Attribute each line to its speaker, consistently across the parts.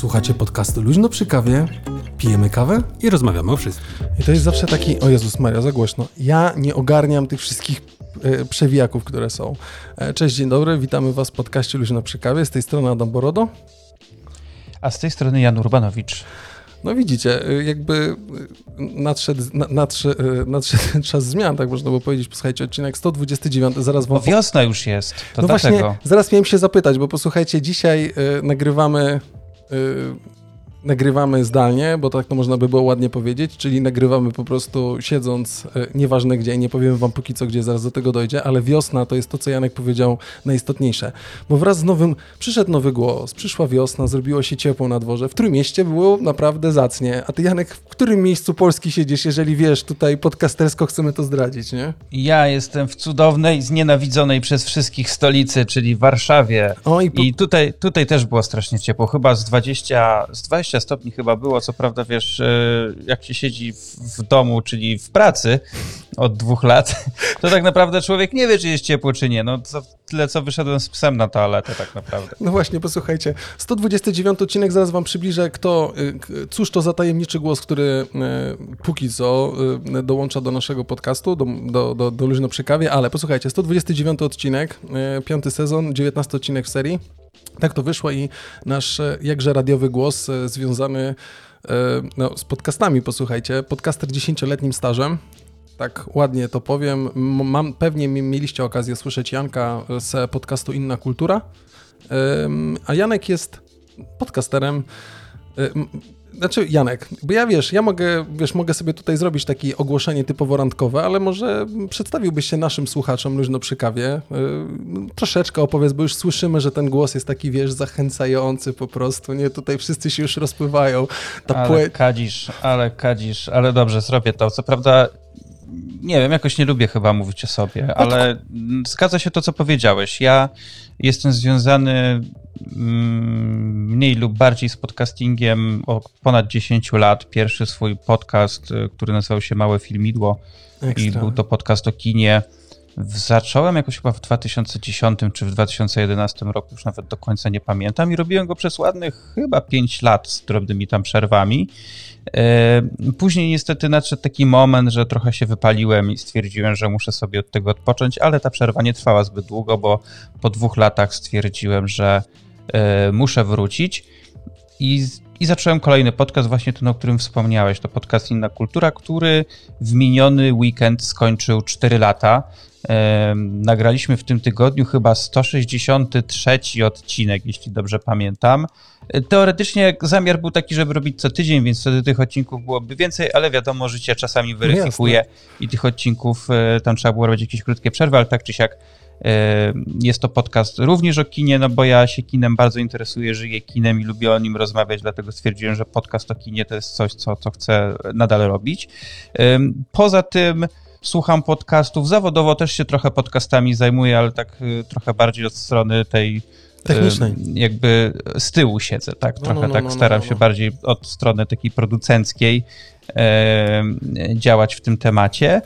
Speaker 1: Słuchacie podcastu Luźno przy kawie, pijemy kawę
Speaker 2: i rozmawiamy o wszystkim.
Speaker 1: I to jest zawsze taki, o Jezus Maria, za głośno. Ja nie ogarniam tych wszystkich e, przewijaków, które są. E, cześć, dzień dobry, witamy Was w podcaście Luźno przy kawie. Z tej strony Adam Borodo.
Speaker 3: A z tej strony Jan Urbanowicz.
Speaker 1: No widzicie, e, jakby nadszedł, nadszedł, nadszedł czas zmian, tak można było powiedzieć. Posłuchajcie, odcinek 129, zaraz wam...
Speaker 3: Bo wiosna już jest,
Speaker 1: to No dlatego. właśnie, zaraz miałem się zapytać, bo posłuchajcie, dzisiaj y, nagrywamy... euh, nagrywamy zdalnie, bo tak to można by było ładnie powiedzieć, czyli nagrywamy po prostu siedząc, e, nieważne gdzie, nie powiem wam póki co gdzie, zaraz do tego dojdzie, ale wiosna to jest to, co Janek powiedział najistotniejsze, bo wraz z nowym, przyszedł nowy głos, przyszła wiosna, zrobiło się ciepło na dworze, w którym mieście było naprawdę zacnie, a ty Janek, w którym miejscu Polski siedzisz, jeżeli wiesz, tutaj podcastersko chcemy to zdradzić, nie?
Speaker 3: Ja jestem w cudownej, znienawidzonej przez wszystkich stolicy, czyli Warszawie. O, i, po... i tutaj, tutaj też było strasznie ciepło, chyba z 20, z 20 20 stopni chyba było, co prawda wiesz, e, jak się siedzi w domu, czyli w pracy od dwóch lat, to tak naprawdę człowiek nie wie, czy jest ciepło, czy nie. No to tyle, co wyszedłem z psem na toaletę tak naprawdę.
Speaker 1: No właśnie, posłuchajcie, 129 odcinek, zaraz wam przybliżę, kto, y, cóż to za tajemniczy głos, który y, póki co dołącza do naszego podcastu, do, do, do, do Luźno przy kawie, ale posłuchajcie, 129 odcinek, piąty sezon, 19 odcinek w serii, tak to wyszło i nasz e, jakże radiowy głos e, związany e, no, z podcastami, posłuchajcie. Podcaster dziesięcioletnim stażem, tak ładnie to powiem. Mam, pewnie mieliście okazję słyszeć Janka z podcastu Inna Kultura, a Janek jest podcasterem znaczy, Janek, bo ja wiesz, ja mogę, wiesz, mogę sobie tutaj zrobić takie ogłoszenie typowo randkowe, ale może przedstawiłbyś się naszym słuchaczom luźno przy kawie. Yy, troszeczkę opowiedz, bo już słyszymy, że ten głos jest taki, wiesz, zachęcający po prostu, nie? Tutaj wszyscy się już rozpływają.
Speaker 3: Ta ale płe... kadzisz, ale kadzisz, ale dobrze, zrobię to. Co prawda nie wiem, jakoś nie lubię chyba mówić o sobie, no ale zgadza się to, co powiedziałeś. Ja jestem związany mm, mniej lub bardziej z podcastingiem od ponad 10 lat. Pierwszy swój podcast, y, który nazywał się Małe Filmidło Ekstra. i był to podcast o kinie. Zacząłem jakoś chyba w 2010 czy w 2011 roku, już nawet do końca nie pamiętam, i robiłem go przez ładnych chyba 5 lat z drobnymi tam przerwami. E, później niestety nadszedł taki moment, że trochę się wypaliłem i stwierdziłem, że muszę sobie od tego odpocząć, ale ta przerwa nie trwała zbyt długo, bo po dwóch latach stwierdziłem, że e, muszę wrócić i, i zacząłem kolejny podcast, właśnie ten, o którym wspomniałeś. To podcast Inna Kultura, który w miniony weekend skończył 4 lata. Nagraliśmy w tym tygodniu chyba 163 odcinek, jeśli dobrze pamiętam. Teoretycznie zamiar był taki, żeby robić co tydzień, więc wtedy tych odcinków byłoby więcej, ale wiadomo, życie czasami weryfikuje Jasne. i tych odcinków e, tam trzeba było robić jakieś krótkie przerwy, ale tak czy siak e, jest to podcast również o kinie, no bo ja się kinem bardzo interesuję, żyję kinem i lubię o nim rozmawiać, dlatego stwierdziłem, że podcast o kinie to jest coś, co, co chcę nadal robić. Poza tym słucham podcastów. Zawodowo też się trochę podcastami zajmuję, ale tak y, trochę bardziej od strony tej y,
Speaker 1: technicznej.
Speaker 3: Jakby z tyłu siedzę, tak? No, trochę no, no, tak no, staram no, się bardziej od strony takiej producenckiej e, działać w tym temacie.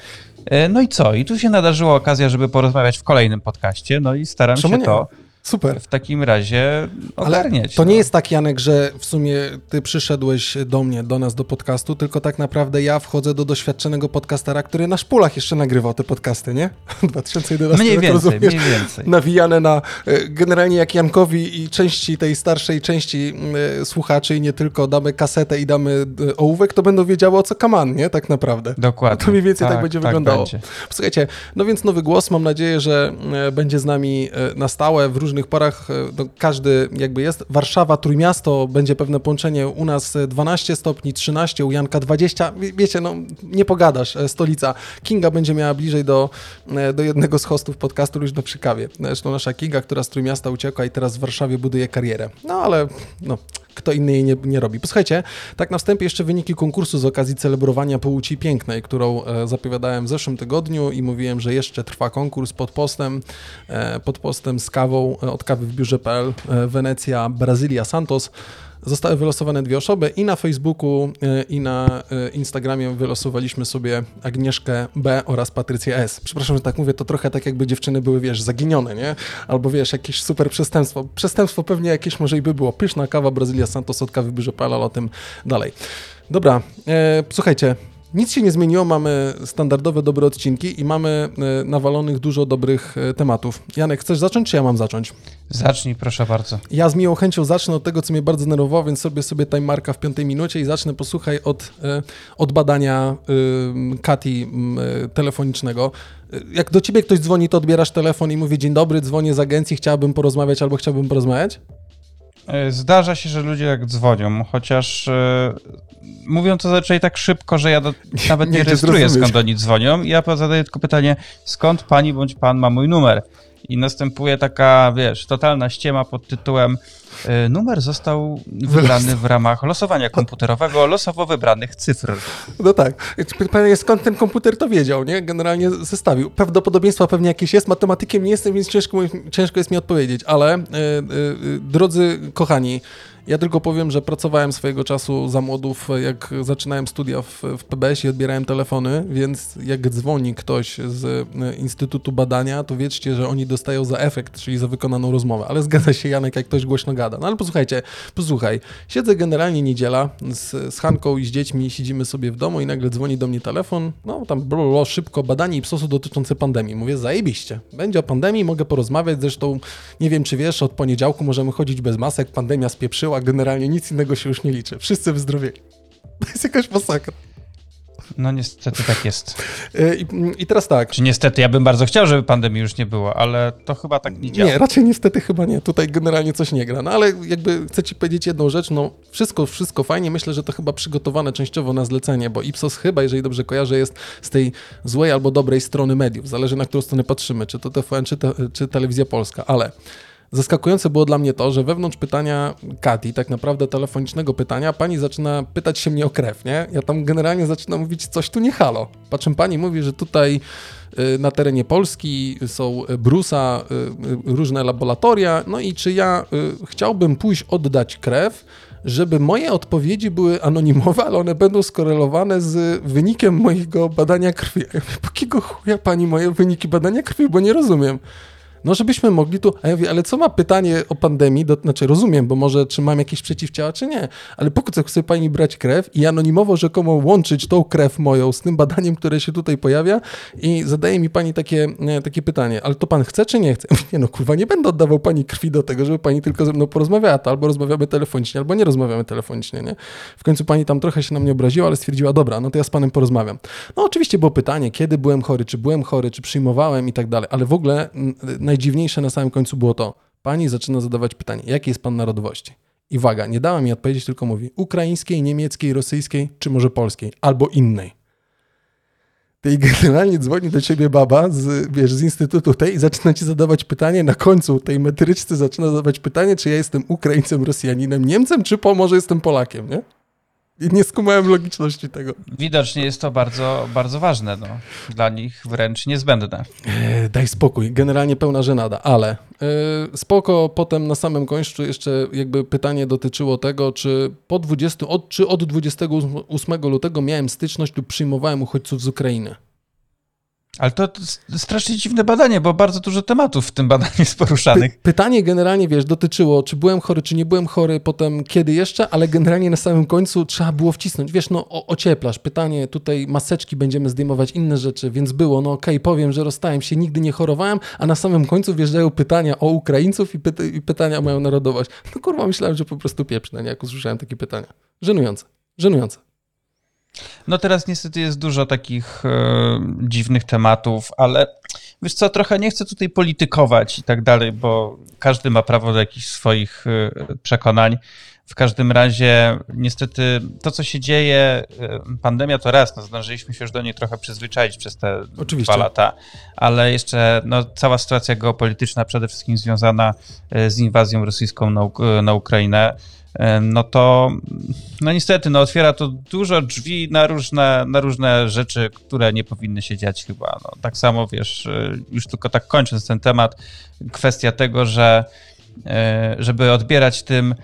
Speaker 3: E, no i co? I tu się nadarzyła okazja, żeby porozmawiać w kolejnym podcaście, no i staram Czemu się nie? to
Speaker 1: Super.
Speaker 3: W takim razie ogarniać.
Speaker 1: Ale to no. nie jest tak, Janek, że w sumie ty przyszedłeś do mnie, do nas, do podcastu, tylko tak naprawdę ja wchodzę do doświadczonego podcastera, który na szpulach jeszcze nagrywał te podcasty, nie? 2011
Speaker 3: Mniej więcej, mniej więcej.
Speaker 1: Nawijane na, e, generalnie jak Jankowi i części tej starszej części y, słuchaczy i nie tylko damy kasetę i damy y, ołówek, to będą wiedziały o co kaman, nie? Tak naprawdę.
Speaker 3: Dokładnie.
Speaker 1: To mniej więcej tak, tak będzie tak wyglądało. Będzie. Słuchajcie, no więc nowy głos, mam nadzieję, że będzie z nami na stałe w różnych różnych porach, e, no, każdy jakby jest. Warszawa, Trójmiasto, będzie pewne połączenie, u nas 12 stopni, 13, u Janka 20, wiecie, no nie pogadasz, e, stolica. Kinga będzie miała bliżej do, e, do jednego z hostów podcastu Luźno przy kawie. Zresztą nasza Kinga, która z Trójmiasta uciekła i teraz w Warszawie buduje karierę. No ale no, kto inny jej nie, nie robi. Posłuchajcie, tak na wstępie jeszcze wyniki konkursu z okazji celebrowania płci pięknej, którą e, zapowiadałem w zeszłym tygodniu i mówiłem, że jeszcze trwa konkurs pod postem, e, pod postem z kawą e, od kawy w biurze.pl e, Wenecja, Brazylia, Santos. Zostały wylosowane dwie osoby i na Facebooku, e, i na e, Instagramie wylosowaliśmy sobie Agnieszkę B oraz Patrycję S. Przepraszam, że tak mówię, to trochę tak jakby dziewczyny były, wiesz, zaginione, nie? Albo wiesz, jakieś super przestępstwo. Przestępstwo pewnie jakieś może i by było. Pyszna kawa, Brazylia, Santos od kawy Byrzepal, ale o tym dalej. Dobra, e, słuchajcie, nic się nie zmieniło, mamy standardowe dobre odcinki i mamy e, nawalonych dużo dobrych e, tematów. Janek, chcesz zacząć, czy ja mam zacząć?
Speaker 3: Zacznij, proszę bardzo.
Speaker 1: Ja z miłą chęcią zacznę od tego, co mnie bardzo denerwowało, więc sobie sobie time marka w piątej minucie i zacznę, posłuchaj, od, e, od badania Kati telefonicznego. Jak do ciebie ktoś dzwoni, to odbierasz telefon i mówi, dzień dobry, dzwonię z agencji, chciałbym porozmawiać albo chciałbym porozmawiać?
Speaker 3: Zdarza się, że ludzie tak dzwonią, chociaż mówią to zazwyczaj tak szybko, że ja do, nawet nie, nie rejestruję, skąd oni dzwonią. Ja zadaję tylko pytanie, skąd pani bądź pan ma mój numer? I następuje taka, wiesz, totalna ściema pod tytułem y, numer został wybrany w ramach losowania komputerowego, losowo wybranych cyfr.
Speaker 1: No tak. Pytanie, skąd ten komputer to wiedział, nie? Generalnie zestawił. Prawdopodobieństwo pewnie jakieś jest. Matematykiem nie jestem, więc ciężko, ciężko jest mi odpowiedzieć, ale y, y, drodzy kochani, ja tylko powiem, że pracowałem swojego czasu za młodów, jak zaczynałem studia w, w PBS i odbierałem telefony, więc jak dzwoni ktoś z e, Instytutu Badania, to wiedzcie, że oni dostają za efekt, czyli za wykonaną rozmowę. Ale zgadza się Janek, jak ktoś głośno gada. No ale posłuchajcie, posłuchaj, siedzę generalnie niedziela z, z Hanką i z dziećmi, siedzimy sobie w domu i nagle dzwoni do mnie telefon, no tam blolo, szybko, badanie IPSOS-u dotyczące pandemii. Mówię, zajebiście, będzie o pandemii, mogę porozmawiać, zresztą nie wiem, czy wiesz, od poniedziałku możemy chodzić bez masek, pandemia spieprzyła, a generalnie nic innego się już nie liczy. Wszyscy wyzdrowieli. To jest jakaś masakra.
Speaker 3: No niestety tak jest.
Speaker 1: E, I, I, teraz tak.
Speaker 3: Czy niestety, ja bym bardzo chciał, żeby pandemii już nie było, ale to chyba tak nie działa.
Speaker 1: Nie, raczej niestety chyba nie. Tutaj generalnie coś nie gra. No ale jakby chcę ci powiedzieć jedną rzecz, no wszystko, wszystko fajnie. Myślę, że to chyba przygotowane częściowo na zlecenie, bo Ipsos chyba, jeżeli dobrze kojarzę, jest z tej złej albo dobrej strony mediów. Zależy na którą stronę patrzymy, czy to TVN, czy, te, czy Telewizja Polska, ale Zaskakujące było dla mnie to, że wewnątrz pytania Kati, tak naprawdę telefonicznego pytania, pani zaczyna pytać się mnie o krew, nie? Ja tam generalnie zaczynam mówić, coś tu nie halo. Po czym pani mówi, że tutaj y, na terenie Polski są brusa, y, y, różne laboratoria, no i czy ja chciałbym pójść oddać krew, żeby moje odpowiedzi były anonimowe, ale one będą skorelowane z wynikiem mojego badania krwi. Jakiego chuja pani moje wyniki badania krwi, bo nie rozumiem no żebyśmy mogli tu, a ja mówię, ale co ma pytanie o pandemii, do, znaczy rozumiem, bo może czy mam jakieś przeciwciała, czy nie, ale po co chce pani brać krew i anonimowo rzekomo łączyć tą krew moją z tym badaniem, które się tutaj pojawia i zadaje mi pani takie, nie, takie pytanie, ale to pan chce, czy nie chce? Nie no, kurwa, nie będę oddawał pani krwi do tego, żeby pani tylko ze mną porozmawiała, to albo rozmawiamy telefonicznie, albo nie rozmawiamy telefonicznie, nie? W końcu pani tam trochę się na mnie obraziła, ale stwierdziła, dobra, no to ja z panem porozmawiam. No oczywiście było pytanie, kiedy byłem chory, czy byłem chory, czy przyjmowałem i tak dalej, ale w ogóle najdziwniejsze na samym końcu było to, pani zaczyna zadawać pytanie, jakiej jest pan narodowości? I waga, nie dała mi odpowiedzieć, tylko mówi ukraińskiej, niemieckiej, rosyjskiej, czy może polskiej, albo innej. I generalnie dzwoni do ciebie baba z, wiesz, z instytutu tej i zaczyna ci zadawać pytanie, na końcu tej metryczce zaczyna zadawać pytanie, czy ja jestem Ukraińcem, Rosjaninem, Niemcem, czy po może jestem Polakiem, nie? Nie skumałem logiczności tego.
Speaker 3: Widocznie jest to bardzo, bardzo ważne. No. Dla nich wręcz niezbędne.
Speaker 1: E, daj spokój. Generalnie pełna żenada, ale e, spoko. Potem na samym końcu jeszcze jakby pytanie dotyczyło tego, czy po 20, od, czy od 28 lutego miałem styczność lub przyjmowałem uchodźców z Ukrainy.
Speaker 3: Ale to strasznie dziwne badanie, bo bardzo dużo tematów w tym badaniu jest poruszanych. Py
Speaker 1: pytanie generalnie, wiesz, dotyczyło, czy byłem chory, czy nie byłem chory, potem kiedy jeszcze, ale generalnie na samym końcu trzeba było wcisnąć. Wiesz, no ocieplasz. Pytanie, tutaj maseczki będziemy zdejmować, inne rzeczy, więc było, no okej, okay, powiem, że rozstałem się, nigdy nie chorowałem, a na samym końcu wjeżdżają pytania o Ukraińców i, i pytania o moją narodowość. No kurwa, myślałem, że po prostu pieprznę, nie, jak usłyszałem takie pytania. Żenujące, żenujące.
Speaker 3: No teraz niestety jest dużo takich e, dziwnych tematów, ale wiesz co, trochę nie chcę tutaj politykować i tak dalej, bo każdy ma prawo do jakichś swoich e, przekonań. W każdym razie, niestety, to co się dzieje, e, pandemia to raz, no, zdążyliśmy się już do niej trochę przyzwyczaić przez te Oczywiście. dwa lata, ale jeszcze no, cała sytuacja geopolityczna, przede wszystkim związana e, z inwazją rosyjską na, na Ukrainę, no to no niestety no otwiera to dużo drzwi na różne, na różne rzeczy, które nie powinny się dziać chyba. No, tak samo wiesz, już tylko tak kończąc ten temat, kwestia tego, że e, żeby odbierać tym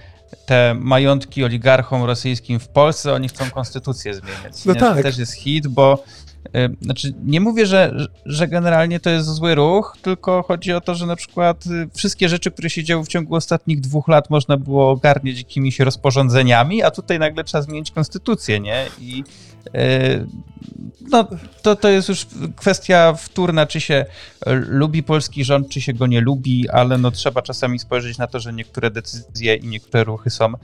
Speaker 3: te majątki oligarchom rosyjskim w Polsce, oni chcą konstytucję zmieniać.
Speaker 1: No
Speaker 3: nie?
Speaker 1: tak.
Speaker 3: To też jest hit, bo znaczy nie mówię, że, że generalnie to jest zły ruch, tylko chodzi o to, że na przykład y, wszystkie rzeczy, które się działy w ciągu ostatnich dwóch lat można było ogarniać jakimiś rozporządzeniami, a tutaj nagle trzeba zmienić konstytucję, nie? I y, no, to, to jest już kwestia wtórna, czy się e, lubi polski rząd, czy się go nie lubi, ale no trzeba czasami spojrzeć na to, że niektóre decyzje i niektóre ruchy są e,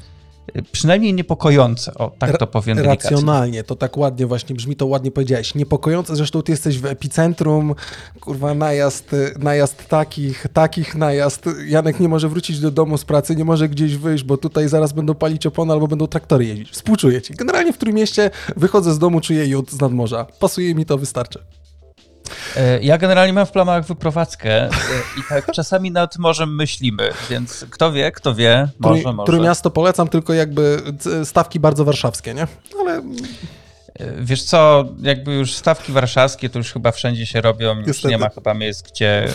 Speaker 3: przynajmniej niepokojące, o tak to powiem delikatnie.
Speaker 1: Racjonalnie, to tak ładnie właśnie brzmi, to ładnie powiedziałeś. Niepokojące, zresztą ty jesteś w epicentrum, kurwa, najazd, najazd takich, takich najazd. Janek nie może wrócić do domu z pracy, nie może gdzieś wyjść, bo tutaj zaraz będą palić opony albo będą traktory jeździć. Współczuję ci. Generalnie w Trójmieście wychodzę z domu, czuję jód z nadmorza. Pasuje mi to, wystarczy.
Speaker 3: E, Ja generalnie mam w planach wyprowadzkę e, i tak czasami nad morzem myślimy, więc kto wie, kto wie, może,
Speaker 1: Trój,
Speaker 3: może.
Speaker 1: Trójmiasto polecam, tylko jakby c- stawki bardzo warszawskie, nie? Ale
Speaker 3: E, Wiesz co, jakby już stawki warszawskie to już chyba wszędzie się robią, już
Speaker 1: Niestety.
Speaker 3: nie ma chyba miejsc, gdzie,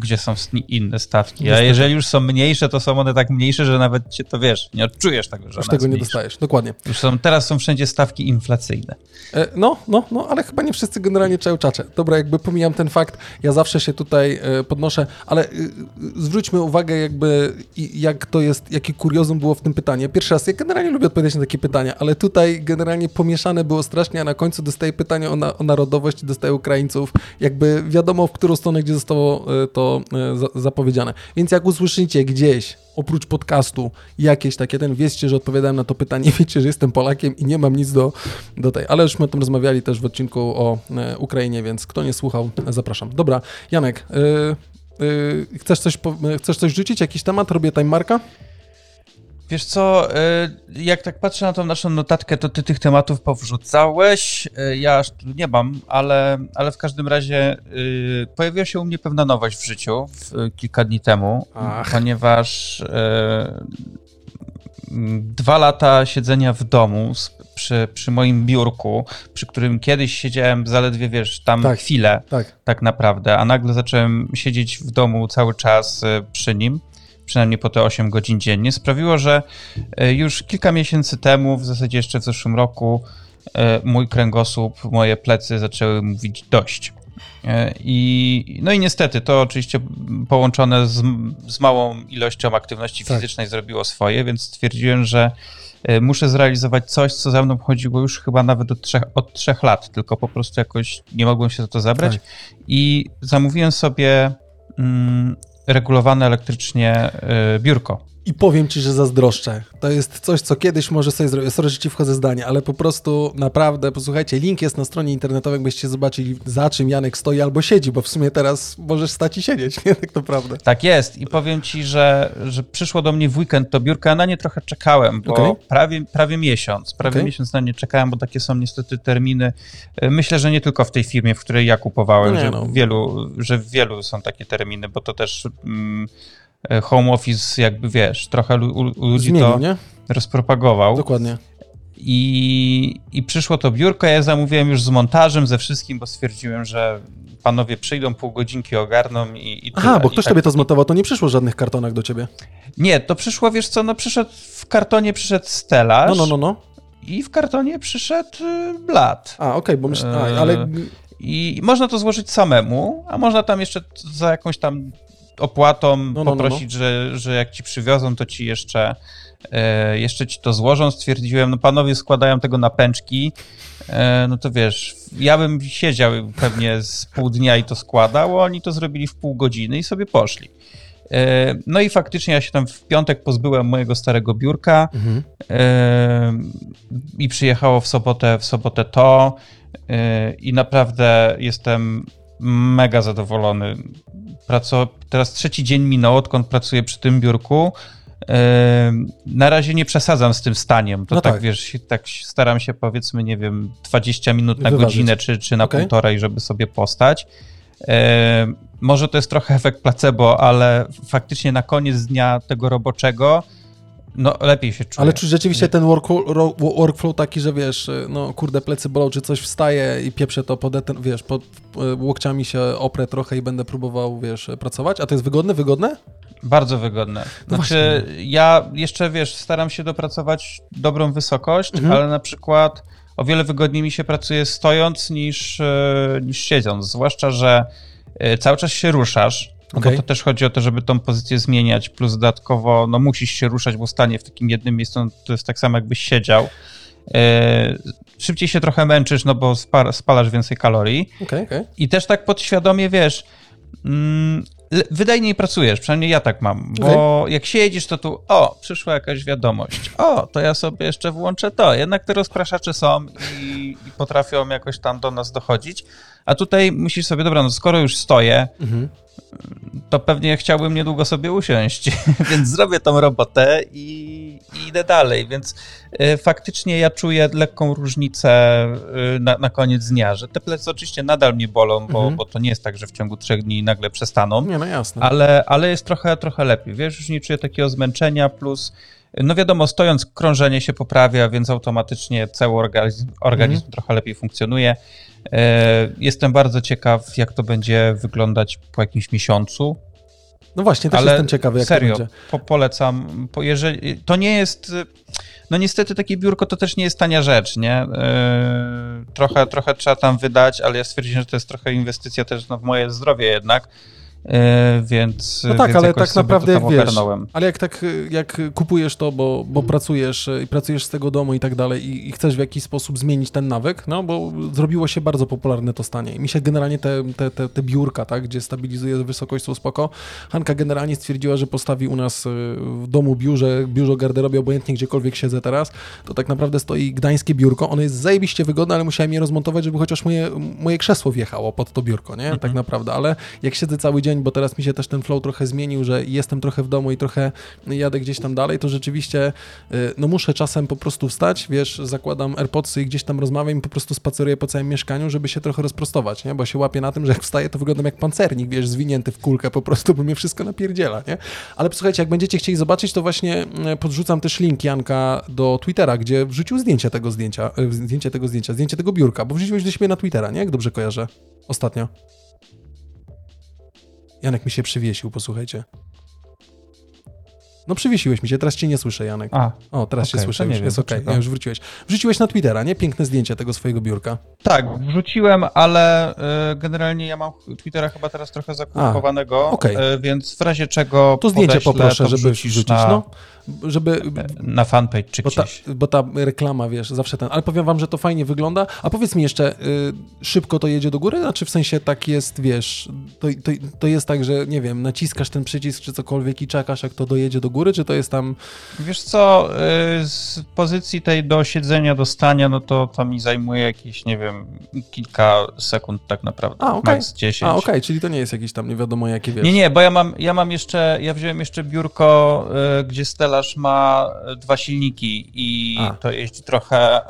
Speaker 3: gdzie są inne stawki. A
Speaker 1: Niestety.
Speaker 3: jeżeli już są mniejsze, to są one tak mniejsze, że nawet cię to wiesz, nie odczujesz tego, że
Speaker 1: już tego nie dostajesz. Dokładnie.
Speaker 3: Już są, teraz są wszędzie stawki inflacyjne.
Speaker 1: E, No, no, no, ale chyba nie wszyscy generalnie czają czacze. Dobra, jakby pomijam ten fakt, ja zawsze się tutaj e, podnoszę, ale e, zwróćmy uwagę jakby jak to jest, jakie kuriozum było w tym pytaniu. Pierwszy raz, ja generalnie lubię odpowiadać na takie pytania, ale tutaj generalnie pomieszane było strasznie, a na końcu dostaję pytanie o, na, o narodowość i dostaję Ukraińców. Jakby wiadomo, w którą stronę, gdzie zostało e, to e, za, zapowiedziane. Więc jak usłyszycie gdzieś oprócz podcastu jakieś takie, ten wiedzcie, że odpowiadałem na to pytanie, wiecie, że jestem Polakiem i nie mam nic do, do tej. Ale już my o tym rozmawiali też w odcinku o e, Ukrainie, więc kto nie słuchał, zapraszam. Dobra, Janek, y, y, chcesz, coś, chcesz coś rzucić, jakiś temat? Robię time marka?
Speaker 3: Wiesz co, y, jak tak patrzę na tą naszą notatkę, to ty tych tematów powrzucałeś. Y, Ja aż tu nie mam, ale, ale w każdym razie y, pojawiła się u mnie pewna nowość w życiu kilka dni temu,
Speaker 1: Ach.
Speaker 3: ponieważ dwa lata siedzenia w domu przy, przy moim biurku, przy którym kiedyś siedziałem zaledwie, wiesz, tam
Speaker 1: Tak.
Speaker 3: chwilę
Speaker 1: Tak.
Speaker 3: tak naprawdę, a nagle zacząłem siedzieć w domu cały czas przy nim, przynajmniej po te 8 godzin dziennie, sprawiło, że y, już kilka miesięcy temu, w zasadzie jeszcze w zeszłym roku, y, mój kręgosłup, moje plecy zaczęły mówić dość. Y, I, no i niestety to oczywiście połączone z, z małą ilością aktywności
Speaker 1: Tak.
Speaker 3: fizycznej zrobiło swoje, więc stwierdziłem, że muszę zrealizować coś, co za mną chodziło już chyba nawet od trzech, od trzech lat, tylko po prostu jakoś nie mogłem się za to zabrać
Speaker 1: Tak.
Speaker 3: i zamówiłem sobie mm, regulowane elektrycznie y, biurko.
Speaker 1: I powiem ci, że zazdroszczę. To jest coś, co kiedyś może sobie zrobię. Sorry, że ci wchodzę zdanie, ale po prostu naprawdę, posłuchajcie, link jest na stronie internetowej, byście zobaczyli, za czym Janek stoi albo siedzi, bo w sumie teraz możesz stać i siedzieć, nie? Tak naprawdę.
Speaker 3: Tak jest i powiem ci, że, że przyszło do mnie w weekend to biurko, ja na nie trochę czekałem, bo
Speaker 1: Okej.
Speaker 3: prawie, prawie miesiąc, prawie
Speaker 1: Okej.
Speaker 3: miesiąc na nie czekałem, bo takie są niestety terminy. Myślę, że nie tylko w tej firmie, w której ja kupowałem,
Speaker 1: No
Speaker 3: że,
Speaker 1: no.
Speaker 3: w wielu, że w wielu są takie terminy, bo to też mm, home office jakby wiesz, trochę ludzi
Speaker 1: Zmienił,
Speaker 3: to
Speaker 1: nie?
Speaker 3: rozpropagował.
Speaker 1: Dokładnie.
Speaker 3: I, I przyszło to biurko, ja zamówiłem już z montażem, ze wszystkim, bo stwierdziłem, że panowie przyjdą, pół godzinki ogarną i, i
Speaker 1: Aha, bo ktoś
Speaker 3: tak-
Speaker 1: tobie to zmontował, to nie przyszło żadnych kartonach do ciebie.
Speaker 3: Nie, to przyszło, wiesz co, no przyszedł w kartonie przyszedł stelaż
Speaker 1: No, no, no, no.
Speaker 3: i w kartonie przyszedł y, blat.
Speaker 1: A, okej, bo myślę, ale
Speaker 3: I można to złożyć samemu, a można tam jeszcze za jakąś tam opłatą
Speaker 1: no, no,
Speaker 3: poprosić, Że, że jak ci przywiozą, to ci jeszcze, e, jeszcze ci to złożą. Stwierdziłem, no panowie składają tego na pęczki, e, no to wiesz, ja bym siedział pewnie z pół dnia i to składał, a oni to zrobili w pół godziny i sobie poszli. E, No i faktycznie ja się tam w piątek pozbyłem mojego starego biurka
Speaker 1: Mhm.
Speaker 3: e, i przyjechało w sobotę, w sobotę to e, i naprawdę jestem mega zadowolony. Praco... Teraz trzeci dzień minął, odkąd pracuję przy tym biurku. E, Na razie nie przesadzam z tym staniem. To
Speaker 1: No
Speaker 3: tak,
Speaker 1: tak.
Speaker 3: wiesz, tak staram się powiedzmy, nie wiem, 20 minut na
Speaker 1: Wyważyć.
Speaker 3: godzinę czy, czy na
Speaker 1: Okej.
Speaker 3: półtorej, żeby sobie postać. E, może to jest trochę efekt placebo, ale faktycznie na koniec dnia tego roboczego no lepiej się czuję.
Speaker 1: Ale czy rzeczywiście ten work, workflow taki, że wiesz, no kurde, plecy bolą, czy coś wstaje i pieprzę to pod, ten, wiesz, pod e, łokciami się oprę trochę i będę próbował, wiesz, pracować? A to jest wygodne, wygodne?
Speaker 3: Bardzo wygodne.
Speaker 1: No
Speaker 3: Znaczy, ja jeszcze wiesz, staram się dopracować dobrą wysokość,
Speaker 1: Mhm.
Speaker 3: ale na przykład o wiele wygodniej mi się pracuje stojąc niż, e, niż siedząc. Zwłaszcza, że e, cały czas się ruszasz.
Speaker 1: Okej.
Speaker 3: Bo to też chodzi o to, żeby tą pozycję zmieniać, plus dodatkowo no musisz się ruszać, bo stanie w takim jednym miejscu no, to jest tak samo jakbyś siedział. E, Szybciej się trochę męczysz, no bo spa- spalasz więcej kalorii.
Speaker 1: Okej, okej.
Speaker 3: I też tak podświadomie wiesz, mm, wydajniej pracujesz, przynajmniej ja tak mam, bo jak siedzisz, to tu, o, przyszła jakaś wiadomość, o, to ja sobie jeszcze włączę to. Jednak te rozpraszacze są i, i potrafią jakoś tam do nas dochodzić, a tutaj musisz sobie, dobra, no skoro już stoję,
Speaker 1: Mhm.
Speaker 3: to pewnie chciałbym niedługo sobie usiąść, więc zrobię tą robotę i, i idę dalej. Więc y, faktycznie ja czuję lekką różnicę y, na, na koniec dnia, że te plecy oczywiście nadal mnie bolą, bo,
Speaker 1: Mhm.
Speaker 3: bo to nie jest tak, że w ciągu trzech dni nagle przestaną,
Speaker 1: Nie, no jasne.
Speaker 3: ale, ale jest trochę, trochę lepiej. Wiesz, już nie czuję takiego zmęczenia, plus no wiadomo, stojąc krążenie się poprawia, więc automatycznie cały organizm, organizm
Speaker 1: Mhm.
Speaker 3: trochę lepiej funkcjonuje. E, Jestem bardzo ciekaw, jak to będzie wyglądać po jakimś miesiącu.
Speaker 1: No właśnie, też
Speaker 3: ale
Speaker 1: jestem ciekawy, jak
Speaker 3: serio,
Speaker 1: to będzie.
Speaker 3: Po, polecam. Po, jeżeli, to nie jest. No niestety takie biurko to też nie jest tania rzecz, nie? E, trochę, trochę trzeba tam wydać, ale ja stwierdziłem, że to jest trochę inwestycja też no, w moje zdrowie jednak. E, więc.
Speaker 1: No tak,
Speaker 3: więc
Speaker 1: ale tak naprawdę wiesz, ale jak tak, jak kupujesz to, bo, bo pracujesz y, i pracujesz z tego domu i tak dalej i, i chcesz w jakiś sposób zmienić ten nawyk, no bo zrobiło się bardzo popularne to stanie. I mi się generalnie te, te, te, te biurka, tak, gdzie stabilizuje wysokość są spoko. Hanka generalnie stwierdziła, że postawi u nas y, w domu biurze, biurze garderobie, obojętnie gdziekolwiek siedzę teraz, to tak naprawdę stoi gdańskie biurko, ono jest zajebiście wygodne, ale musiałem je rozmontować, żeby chociaż moje, moje krzesło wjechało pod to biurko, nie, tak naprawdę, ale jak siedzę cały dzień, bo teraz mi się też ten flow trochę zmienił, że jestem trochę w domu i trochę jadę gdzieś tam dalej, to rzeczywiście y, no muszę czasem po prostu wstać, wiesz, zakładam AirPodsy i gdzieś tam rozmawiam i po prostu spaceruję po całym mieszkaniu, żeby się trochę rozprostować, nie? Bo się łapię na tym, że jak wstaję, to wyglądam jak pancernik, wiesz, zwinięty w kulkę po prostu, bo mnie wszystko napierdziela, nie? Ale posłuchajcie, jak będziecie chcieli zobaczyć, to właśnie y, podrzucam też link Janka do Twittera, gdzie wrzucił zdjęcie tego zdjęcia, y, zdjęcie tego zdjęcia, zdjęcie tego biurka, bo wrzuciłeś do siebie na Twittera, nie? Jak dobrze kojarzę? Ostatnio. Janek mi się przywiesił, posłuchajcie. No przywiesiłeś mi się, teraz cię nie słyszę, Janek.
Speaker 3: A,
Speaker 1: O, teraz cię
Speaker 3: Okej,
Speaker 1: słyszę, już
Speaker 3: wiem,
Speaker 1: jest okej, ja już wróciłeś. Wrzuciłeś na Twittera, nie? Piękne zdjęcie tego swojego biurka.
Speaker 3: tak, wrzuciłem, ale y, generalnie ja mam Twittera chyba teraz trochę zakupowanego,
Speaker 1: okej.
Speaker 3: y, więc w razie czego
Speaker 1: To zdjęcie
Speaker 3: podeślę,
Speaker 1: poproszę,
Speaker 3: to
Speaker 1: żeby wrzucić,
Speaker 3: na,
Speaker 1: no. Żeby,
Speaker 3: na fanpage czy
Speaker 1: bo ta,
Speaker 3: gdzieś.
Speaker 1: bo ta reklama, wiesz, zawsze ten, ale powiem wam, że to fajnie wygląda. A powiedz mi jeszcze, y, szybko to jedzie do góry? Znaczy w sensie tak jest, wiesz, to, to, to jest tak, że nie wiem, naciskasz ten przycisk czy cokolwiek i czekasz, jak to dojedzie do góry, czy to jest tam...
Speaker 3: Wiesz co, y, z pozycji tej do siedzenia, do stania, no to to mi zajmuje jakieś, nie wiem, kilka sekund tak naprawdę.
Speaker 1: A, okej.
Speaker 3: Max 10.
Speaker 1: A, okej, czyli to nie jest jakieś tam nie wiadomo jakie, wiesz...
Speaker 3: Nie, nie, bo ja mam, ja mam jeszcze, ja wziąłem jeszcze biurko, y, gdzie ma y, dwa silniki i
Speaker 1: A.
Speaker 3: to jeździ trochę,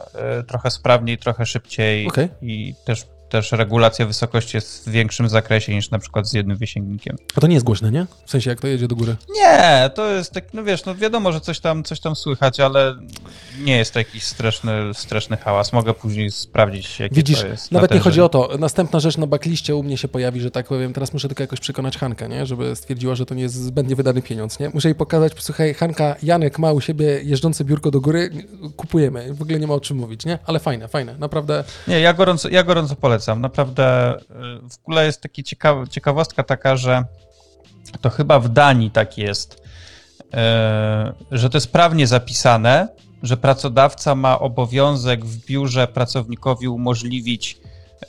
Speaker 3: y, trochę sprawniej, trochę szybciej
Speaker 1: Okej.
Speaker 3: i też, też regulacja wysokości jest w większym zakresie niż na przykład z jednym wysięgnikiem.
Speaker 1: A to nie jest głośne, nie? W sensie jak to jedzie do góry.
Speaker 3: Nie, to jest tak, no wiesz, no wiadomo, że coś tam, coś tam słychać, ale nie jest to jakiś straszny, straszny hałas. Mogę później sprawdzić, jakie
Speaker 1: Widzisz,
Speaker 3: to jest.
Speaker 1: nawet nie chodzi o to. Następna rzecz na backliście u mnie się pojawi, że tak powiem, teraz muszę tylko jakoś przekonać Hankę, nie? Żeby stwierdziła, że to nie jest zbędnie wydany pieniądz, nie? Muszę jej pokazać, słuchaj, Hanka, Janek ma u siebie jeżdżące biurko do góry, kupujemy. W ogóle nie ma o czym mówić, nie? Ale fajne, fajne, naprawdę.
Speaker 3: Nie, ja gorąco, ja gorąco polecam. Naprawdę y, w ogóle jest ciekaw, ciekawostka taka, że to chyba w Danii tak jest, y, że to jest prawnie zapisane, że pracodawca ma obowiązek w biurze pracownikowi umożliwić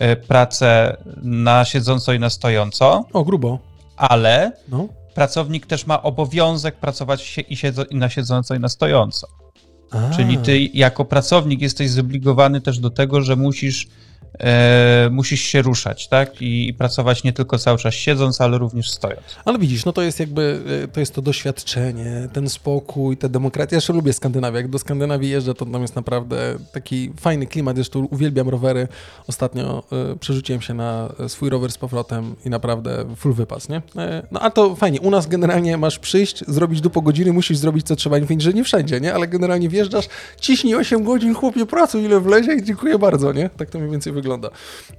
Speaker 3: y, pracę na siedząco i na stojąco,
Speaker 1: O, grubo.
Speaker 3: ale
Speaker 1: No.
Speaker 3: pracownik też ma obowiązek pracować się i, siedzą, i na siedząco i na stojąco.
Speaker 1: A,
Speaker 3: Czyli ty jako pracownik jesteś zobligowany też do tego, że musisz, e, musisz się ruszać, tak? I, I pracować nie tylko cały czas siedząc, ale również stojąc.
Speaker 1: Ale widzisz, no to jest jakby, y, to jest to doświadczenie, ten spokój, ta demokracja. Ja jeszcze lubię Skandynawię. Jak do Skandynawii jeżdżę, to tam jest naprawdę taki fajny klimat. Zresztą uwielbiam rowery. Ostatnio y, przerzuciłem się na swój rower z powrotem i naprawdę full wypas, nie? Y, no a to fajnie. U nas generalnie masz przyjść, zrobić do godziny, musisz zrobić co trzeba. Nie mówię, że nie wszędzie, nie? Ale generalnie wjeżdżasz, ciśnij 8 godzin, chłopie, pracuj ile wlezie i dziękuję bardzo, nie? Tak to mniej więcej wygląda. Wygląda.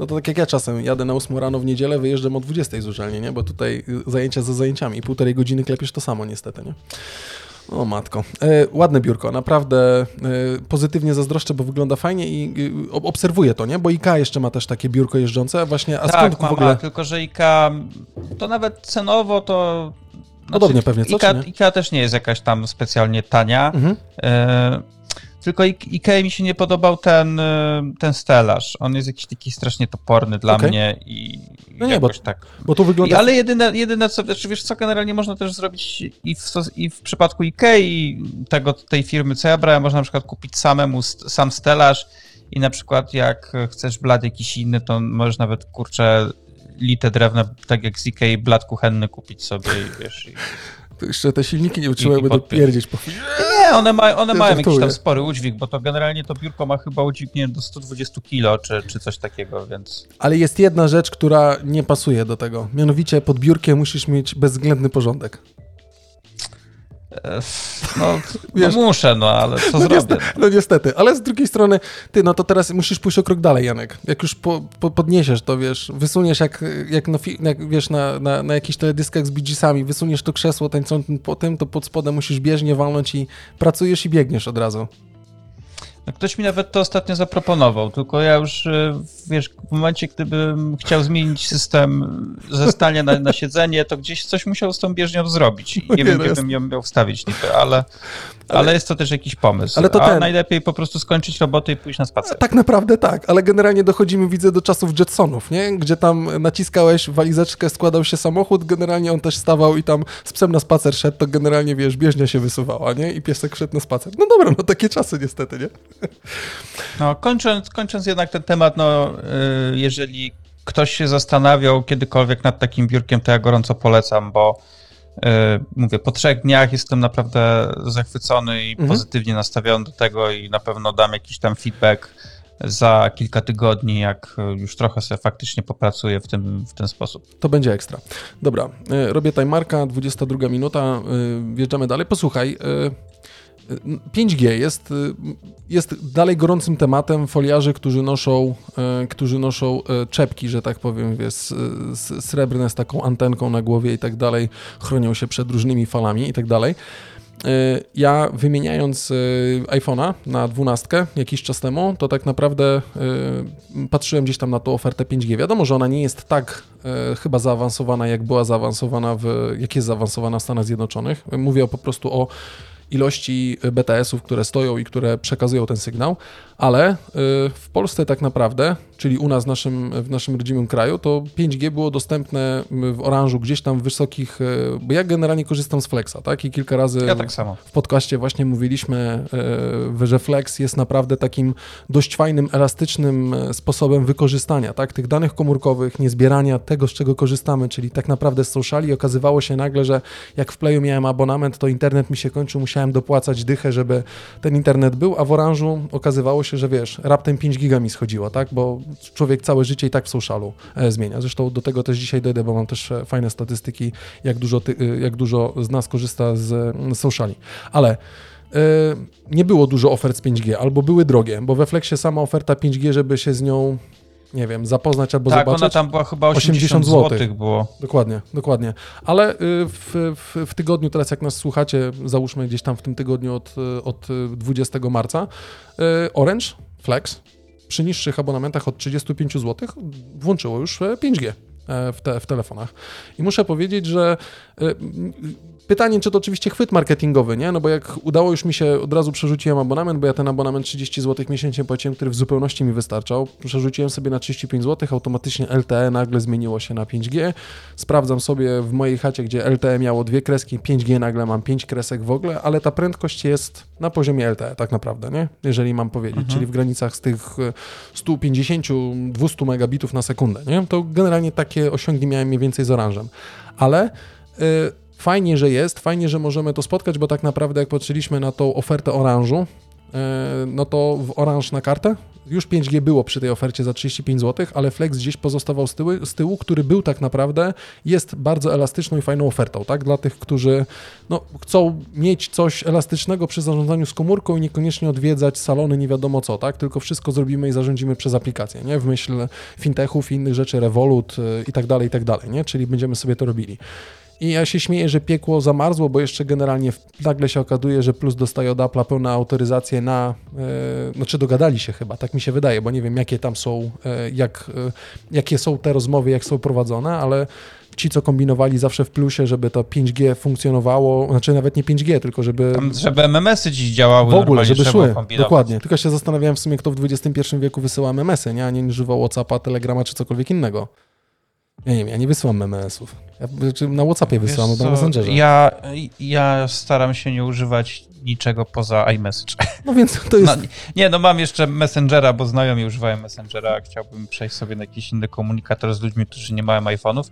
Speaker 1: No to tak jak ja czasem jadę na 8 rano w niedzielę, wyjeżdżam o 20 z uczelni, nie? Bo tutaj zajęcia za zajęciami. Półtorej godziny klepiesz to samo niestety, nie? O matko. E, ładne biurko, naprawdę e, pozytywnie zazdroszczę, bo wygląda fajnie i e, obserwuję to, nie? Bo IKEA jeszcze ma też takie biurko jeżdżące, właśnie, a
Speaker 3: tak,
Speaker 1: skąd w ogóle...
Speaker 3: Tylko że IKEA, to nawet cenowo to... Znaczy,
Speaker 1: Podobnie pewnie, co?
Speaker 3: IKEA też nie jest jakaś tam specjalnie tania,
Speaker 1: Mhm.
Speaker 3: e, tylko Ik- IKEA mi się nie podobał ten, e, ten stelaż. On jest jakiś taki strasznie toporny dla
Speaker 1: Okej.
Speaker 3: mnie i
Speaker 1: No nie, bo-
Speaker 3: tak...
Speaker 1: Bo
Speaker 3: I,
Speaker 1: wygląda...
Speaker 3: ale jedyne, jedyne co, znaczy wiesz co, generalnie można też zrobić i w, i w przypadku Ikei tego, tej firmy, co ja brałem, można na przykład kupić samemu sam stelaż i na przykład jak chcesz blat jakiś inny, to możesz nawet, kurczę, lite drewna, tak jak z Ikei, blat kuchenny kupić sobie i wiesz... I...
Speaker 1: To Jeszcze te silniki nie wytrzymałyby
Speaker 3: podpiąć.
Speaker 1: dopierdzieć po chwili.
Speaker 3: Nie, one, ma, one
Speaker 1: Ja
Speaker 3: mają jakiś
Speaker 1: żartuję.
Speaker 3: tam spory udźwig, bo to generalnie to biurko ma chyba udźwig, nie wiem, do 120 kilo czy, czy coś takiego, więc...
Speaker 1: Ale jest jedna rzecz, która nie pasuje do tego. Mianowicie pod biurkiem musisz mieć bezwzględny porządek.
Speaker 3: No,
Speaker 1: Wiesz-
Speaker 3: no muszę, no ale co
Speaker 1: No
Speaker 3: zrobię?
Speaker 1: niestety, no niestety, ale z drugiej strony, ty, no to teraz musisz pójść o krok dalej, Janek. Jak już po, po, podniesiesz to, wiesz, wysuniesz jak, jak, na, fi- jak wiesz, na, na, na jakichś teledyskach z Bee-Geesami, wysuniesz to krzesło tańczącym po tym, to pod spodem musisz bieżnie walnąć i pracujesz i biegniesz od razu.
Speaker 3: No, Ktoś mi nawet to ostatnio zaproponował, tylko ja już, y, wiesz, w momencie, gdybym chciał zmienić system ze stania na, na siedzenie, to gdzieś coś musiał z tą bieżnią zrobić.
Speaker 1: No
Speaker 3: nie
Speaker 1: nie,
Speaker 3: wiem,
Speaker 1: no
Speaker 3: gdzie bym ją miał wstawić niby, ale, ale, jest to też jakiś pomysł.
Speaker 1: Ale to
Speaker 3: A
Speaker 1: ten-
Speaker 3: najlepiej po prostu skończyć robotę i pójść na spacer.
Speaker 1: Tak naprawdę tak, ale generalnie dochodzimy, widzę, do czasów Jetsonów, nie? Gdzie tam naciskałeś walizeczkę, składał się samochód, generalnie on też stawał i tam z psem na spacer szedł, to generalnie, wiesz, bieżnia się wysuwała, nie? I piesek szedł na spacer. No dobra, no takie czasy niestety, nie?
Speaker 3: No, kończąc, kończąc jednak ten temat, no, y, jeżeli ktoś się zastanawiał kiedykolwiek nad takim biurkiem, to ja gorąco polecam, bo y, mówię, po trzech dniach jestem naprawdę zachwycony i
Speaker 1: Mhm.
Speaker 3: pozytywnie nastawiony do tego i na pewno dam jakiś tam feedback za kilka tygodni, jak już trochę sobie faktycznie popracuję w, tym, w ten sposób.
Speaker 1: To będzie ekstra. Dobra, y, robię timerka, 22 minuta, wjeżdżamy dalej. Posłuchaj, 5G jest, jest dalej gorącym tematem foliarzy, którzy noszą, y, którzy noszą y, czepki, że tak powiem, wiesz, srebrne z taką antenką na głowie i tak dalej, chronią się przed różnymi falami i tak dalej. Y, Ja wymieniając iPhone'a na 12 jakiś czas temu, to tak naprawdę patrzyłem gdzieś tam na tą ofertę 5G. Wiadomo, że ona nie jest tak chyba zaawansowana, jak była zaawansowana w, jak jest zaawansowana w Stanach Zjednoczonych. Mówię po prostu o ilości BTS-ów, które stoją i które przekazują ten sygnał, ale y, w Polsce tak naprawdę, czyli u nas w naszym, w naszym rodzimym kraju, to 5G było dostępne w oranżu gdzieś tam w wysokich, y, bo ja generalnie korzystam z Flexa, tak? I kilka razy
Speaker 3: Ja tak samo.
Speaker 1: w podcaście właśnie mówiliśmy, e, że Flex jest naprawdę takim dość fajnym, elastycznym sposobem wykorzystania tak, tych danych komórkowych, nie zbierania tego, z czego korzystamy, czyli tak naprawdę z sociali. Okazywało się nagle, że jak w Playu miałem abonament, to internet mi się kończył, musiałem dopłacać dychę, żeby ten internet był, a w Oranżu okazywało się, że wiesz, raptem 5 giga mi schodziło, tak, bo człowiek całe życie i tak w socialu e, zmienia. Zresztą do tego też dzisiaj dojdę, bo mam też e, fajne statystyki, jak dużo, ty, e, jak dużo z nas korzysta z mm, sociali. Ale e, nie było dużo ofert z 5G, albo były drogie, bo we Flexie sama oferta 5G, żeby się z nią, nie wiem, zapoznać albo
Speaker 3: tak,
Speaker 1: zobaczyć.
Speaker 3: ona tam była chyba 80,
Speaker 1: 80
Speaker 3: zł
Speaker 1: złotych.
Speaker 3: było.
Speaker 1: Dokładnie, dokładnie. Ale y, w, w, w tygodniu, teraz jak nas słuchacie, załóżmy gdzieś tam w tym tygodniu od, y, od y, 20 marca, y, Orange Flex przy niższych abonamentach od 35 zł włączyło już e, 5G e, w, te, w telefonach. I muszę powiedzieć, że pytanie, czy to oczywiście chwyt marketingowy, nie? No bo jak udało już mi się, od razu przerzuciłem abonament, bo ja ten abonament 30 zł miesięcznie płaciłem, który w zupełności mi wystarczał. Przerzuciłem sobie na 35 zł, automatycznie LTE nagle zmieniło się na 5G. Sprawdzam sobie w mojej chacie, gdzie LTE miało dwie kreski, 5G nagle mam 5 kresek w ogóle, ale ta prędkość jest na poziomie LTE tak naprawdę, nie? Jeżeli mam powiedzieć,
Speaker 3: Mhm.
Speaker 1: czyli w granicach z tych e, 150-200 megabitów na sekundę, nie? To generalnie takie osiągi miałem mniej więcej z oranżem. Ale y, fajnie, że jest, fajnie, że możemy to spotkać, bo tak naprawdę jak patrzyliśmy na tą ofertę oranżu, y, no to w oranż na kartę już 5G było przy tej ofercie za 35 zł, ale Flex gdzieś pozostawał z tyłu, z tyłu, który był tak naprawdę, jest bardzo elastyczną i fajną ofertą, tak? Dla tych, którzy no, chcą mieć coś elastycznego przy zarządzaniu z komórką i niekoniecznie odwiedzać salony nie wiadomo co, tak? Tylko wszystko zrobimy i zarządzimy przez aplikację, nie? W myśl fintechów i innych rzeczy, Revolut y, i tak dalej, i tak dalej, nie? Czyli będziemy sobie to robili. I ja się śmieję, że piekło zamarzło, bo jeszcze generalnie nagle się okazuje, że Plus dostaje od Apple'a pełną autoryzację na, e, znaczy dogadali się chyba, tak mi się wydaje, bo nie wiem jakie tam są, e, jak, e, jakie są te rozmowy, jak są prowadzone, ale ci, co kombinowali zawsze w plusie, żeby to 5G funkcjonowało, znaczy nawet nie 5G, tylko żeby...
Speaker 3: Tam, żeby MMS-y dziś działały
Speaker 1: W ogóle, żeby szły, dokładnie. Tylko się zastanawiałem w sumie, kto w XXI wieku wysyła MMS-y, nie? a nie używał WhatsAppa, Telegrama czy cokolwiek innego. Ja nie wiem, ja nie wysyłam MMS-ów. Ja znaczy, na WhatsAppie wysyłam, albo na Messengerze.
Speaker 3: Ja, ja staram się nie używać niczego poza iMessage.
Speaker 1: No więc to jest...
Speaker 3: No, nie, no mam jeszcze Messengera, bo znajomi używają Messengera. Chciałbym przejść sobie na jakiś inny komunikator z ludźmi, którzy nie mają iPhone'ów,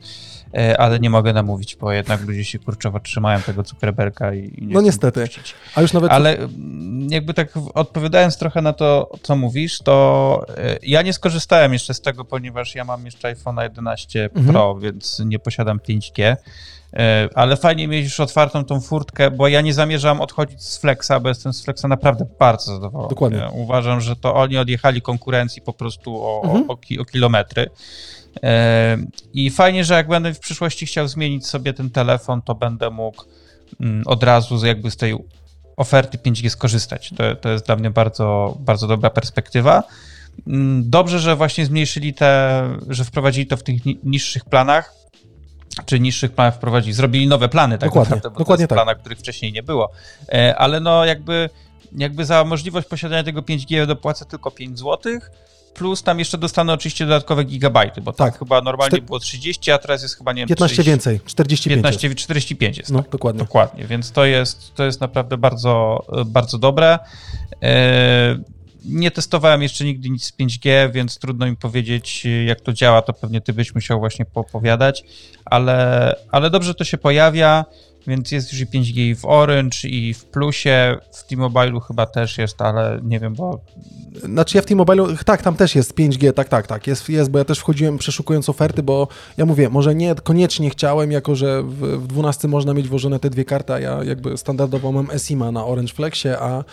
Speaker 3: e, ale nie mogę namówić, bo jednak ludzie się kurczowo trzymają tego Zuckerberga i, i nie
Speaker 1: No niestety.
Speaker 3: puścić.
Speaker 1: A już nawet...
Speaker 3: Ale mm, jakby tak odpowiadając trochę na to, co mówisz, to e, ja nie skorzystałem jeszcze z tego, ponieważ ja mam jeszcze iPhone 11
Speaker 1: Mhm.
Speaker 3: Pro, więc nie posiadam 5G. E, Ale fajnie mieć już otwartą tą furtkę, bo ja nie zamierzam odchodzić z Flexa, bo jestem z Flexa naprawdę bardzo zadowolony.
Speaker 1: Dokładnie.
Speaker 3: Ja uważam, że to oni odjechali konkurencji po prostu o,
Speaker 1: Mhm.
Speaker 3: o, o, ki, o kilometry. E, I fajnie, że jak będę w przyszłości chciał zmienić sobie ten telefon, to będę mógł mm, od razu jakby z tej oferty 5G skorzystać. To, to jest dla mnie bardzo, bardzo dobra perspektywa. Mm, Dobrze, że właśnie zmniejszyli te, że wprowadzili to w tych ni- niższych planach, czy niższych planach wprowadzili, zrobili nowe plany tak
Speaker 1: Dokładnie,
Speaker 3: naprawdę, bo
Speaker 1: dokładnie
Speaker 3: to jest
Speaker 1: tak.
Speaker 3: plana, których wcześniej nie było. E, Ale no jakby, jakby za możliwość posiadania tego 5G dopłacę tylko 5 zł, plus tam jeszcze dostanę oczywiście dodatkowe gigabajty, bo tam
Speaker 1: Tak.
Speaker 3: chyba normalnie było 30, a teraz jest chyba, nie wiem,
Speaker 1: 15
Speaker 3: 30,
Speaker 1: więcej, 45 jest.
Speaker 3: 15, 45 jest.
Speaker 1: No,
Speaker 3: tak.
Speaker 1: dokładnie.
Speaker 3: Dokładnie, więc to jest, to jest naprawdę bardzo, bardzo dobre. E, Nie testowałem jeszcze nigdy nic z 5G, więc trudno mi powiedzieć, jak to działa, to pewnie ty byś musiał właśnie poopowiadać, ale, ale dobrze to się pojawia, więc jest już i 5G i w Orange, i w Plusie, w T-Mobile'u chyba też jest, ale nie wiem, bo
Speaker 1: Znaczy ja w T-Mobile, tak, tam też jest 5G, tak, tak, tak, jest, jest, bo ja też wchodziłem przeszukując oferty, bo ja mówię, może nie koniecznie chciałem, jako że w, w 12 można mieć włożone te dwie karty, a ja jakby standardowo mam eSIM-a na Orange Flexie, a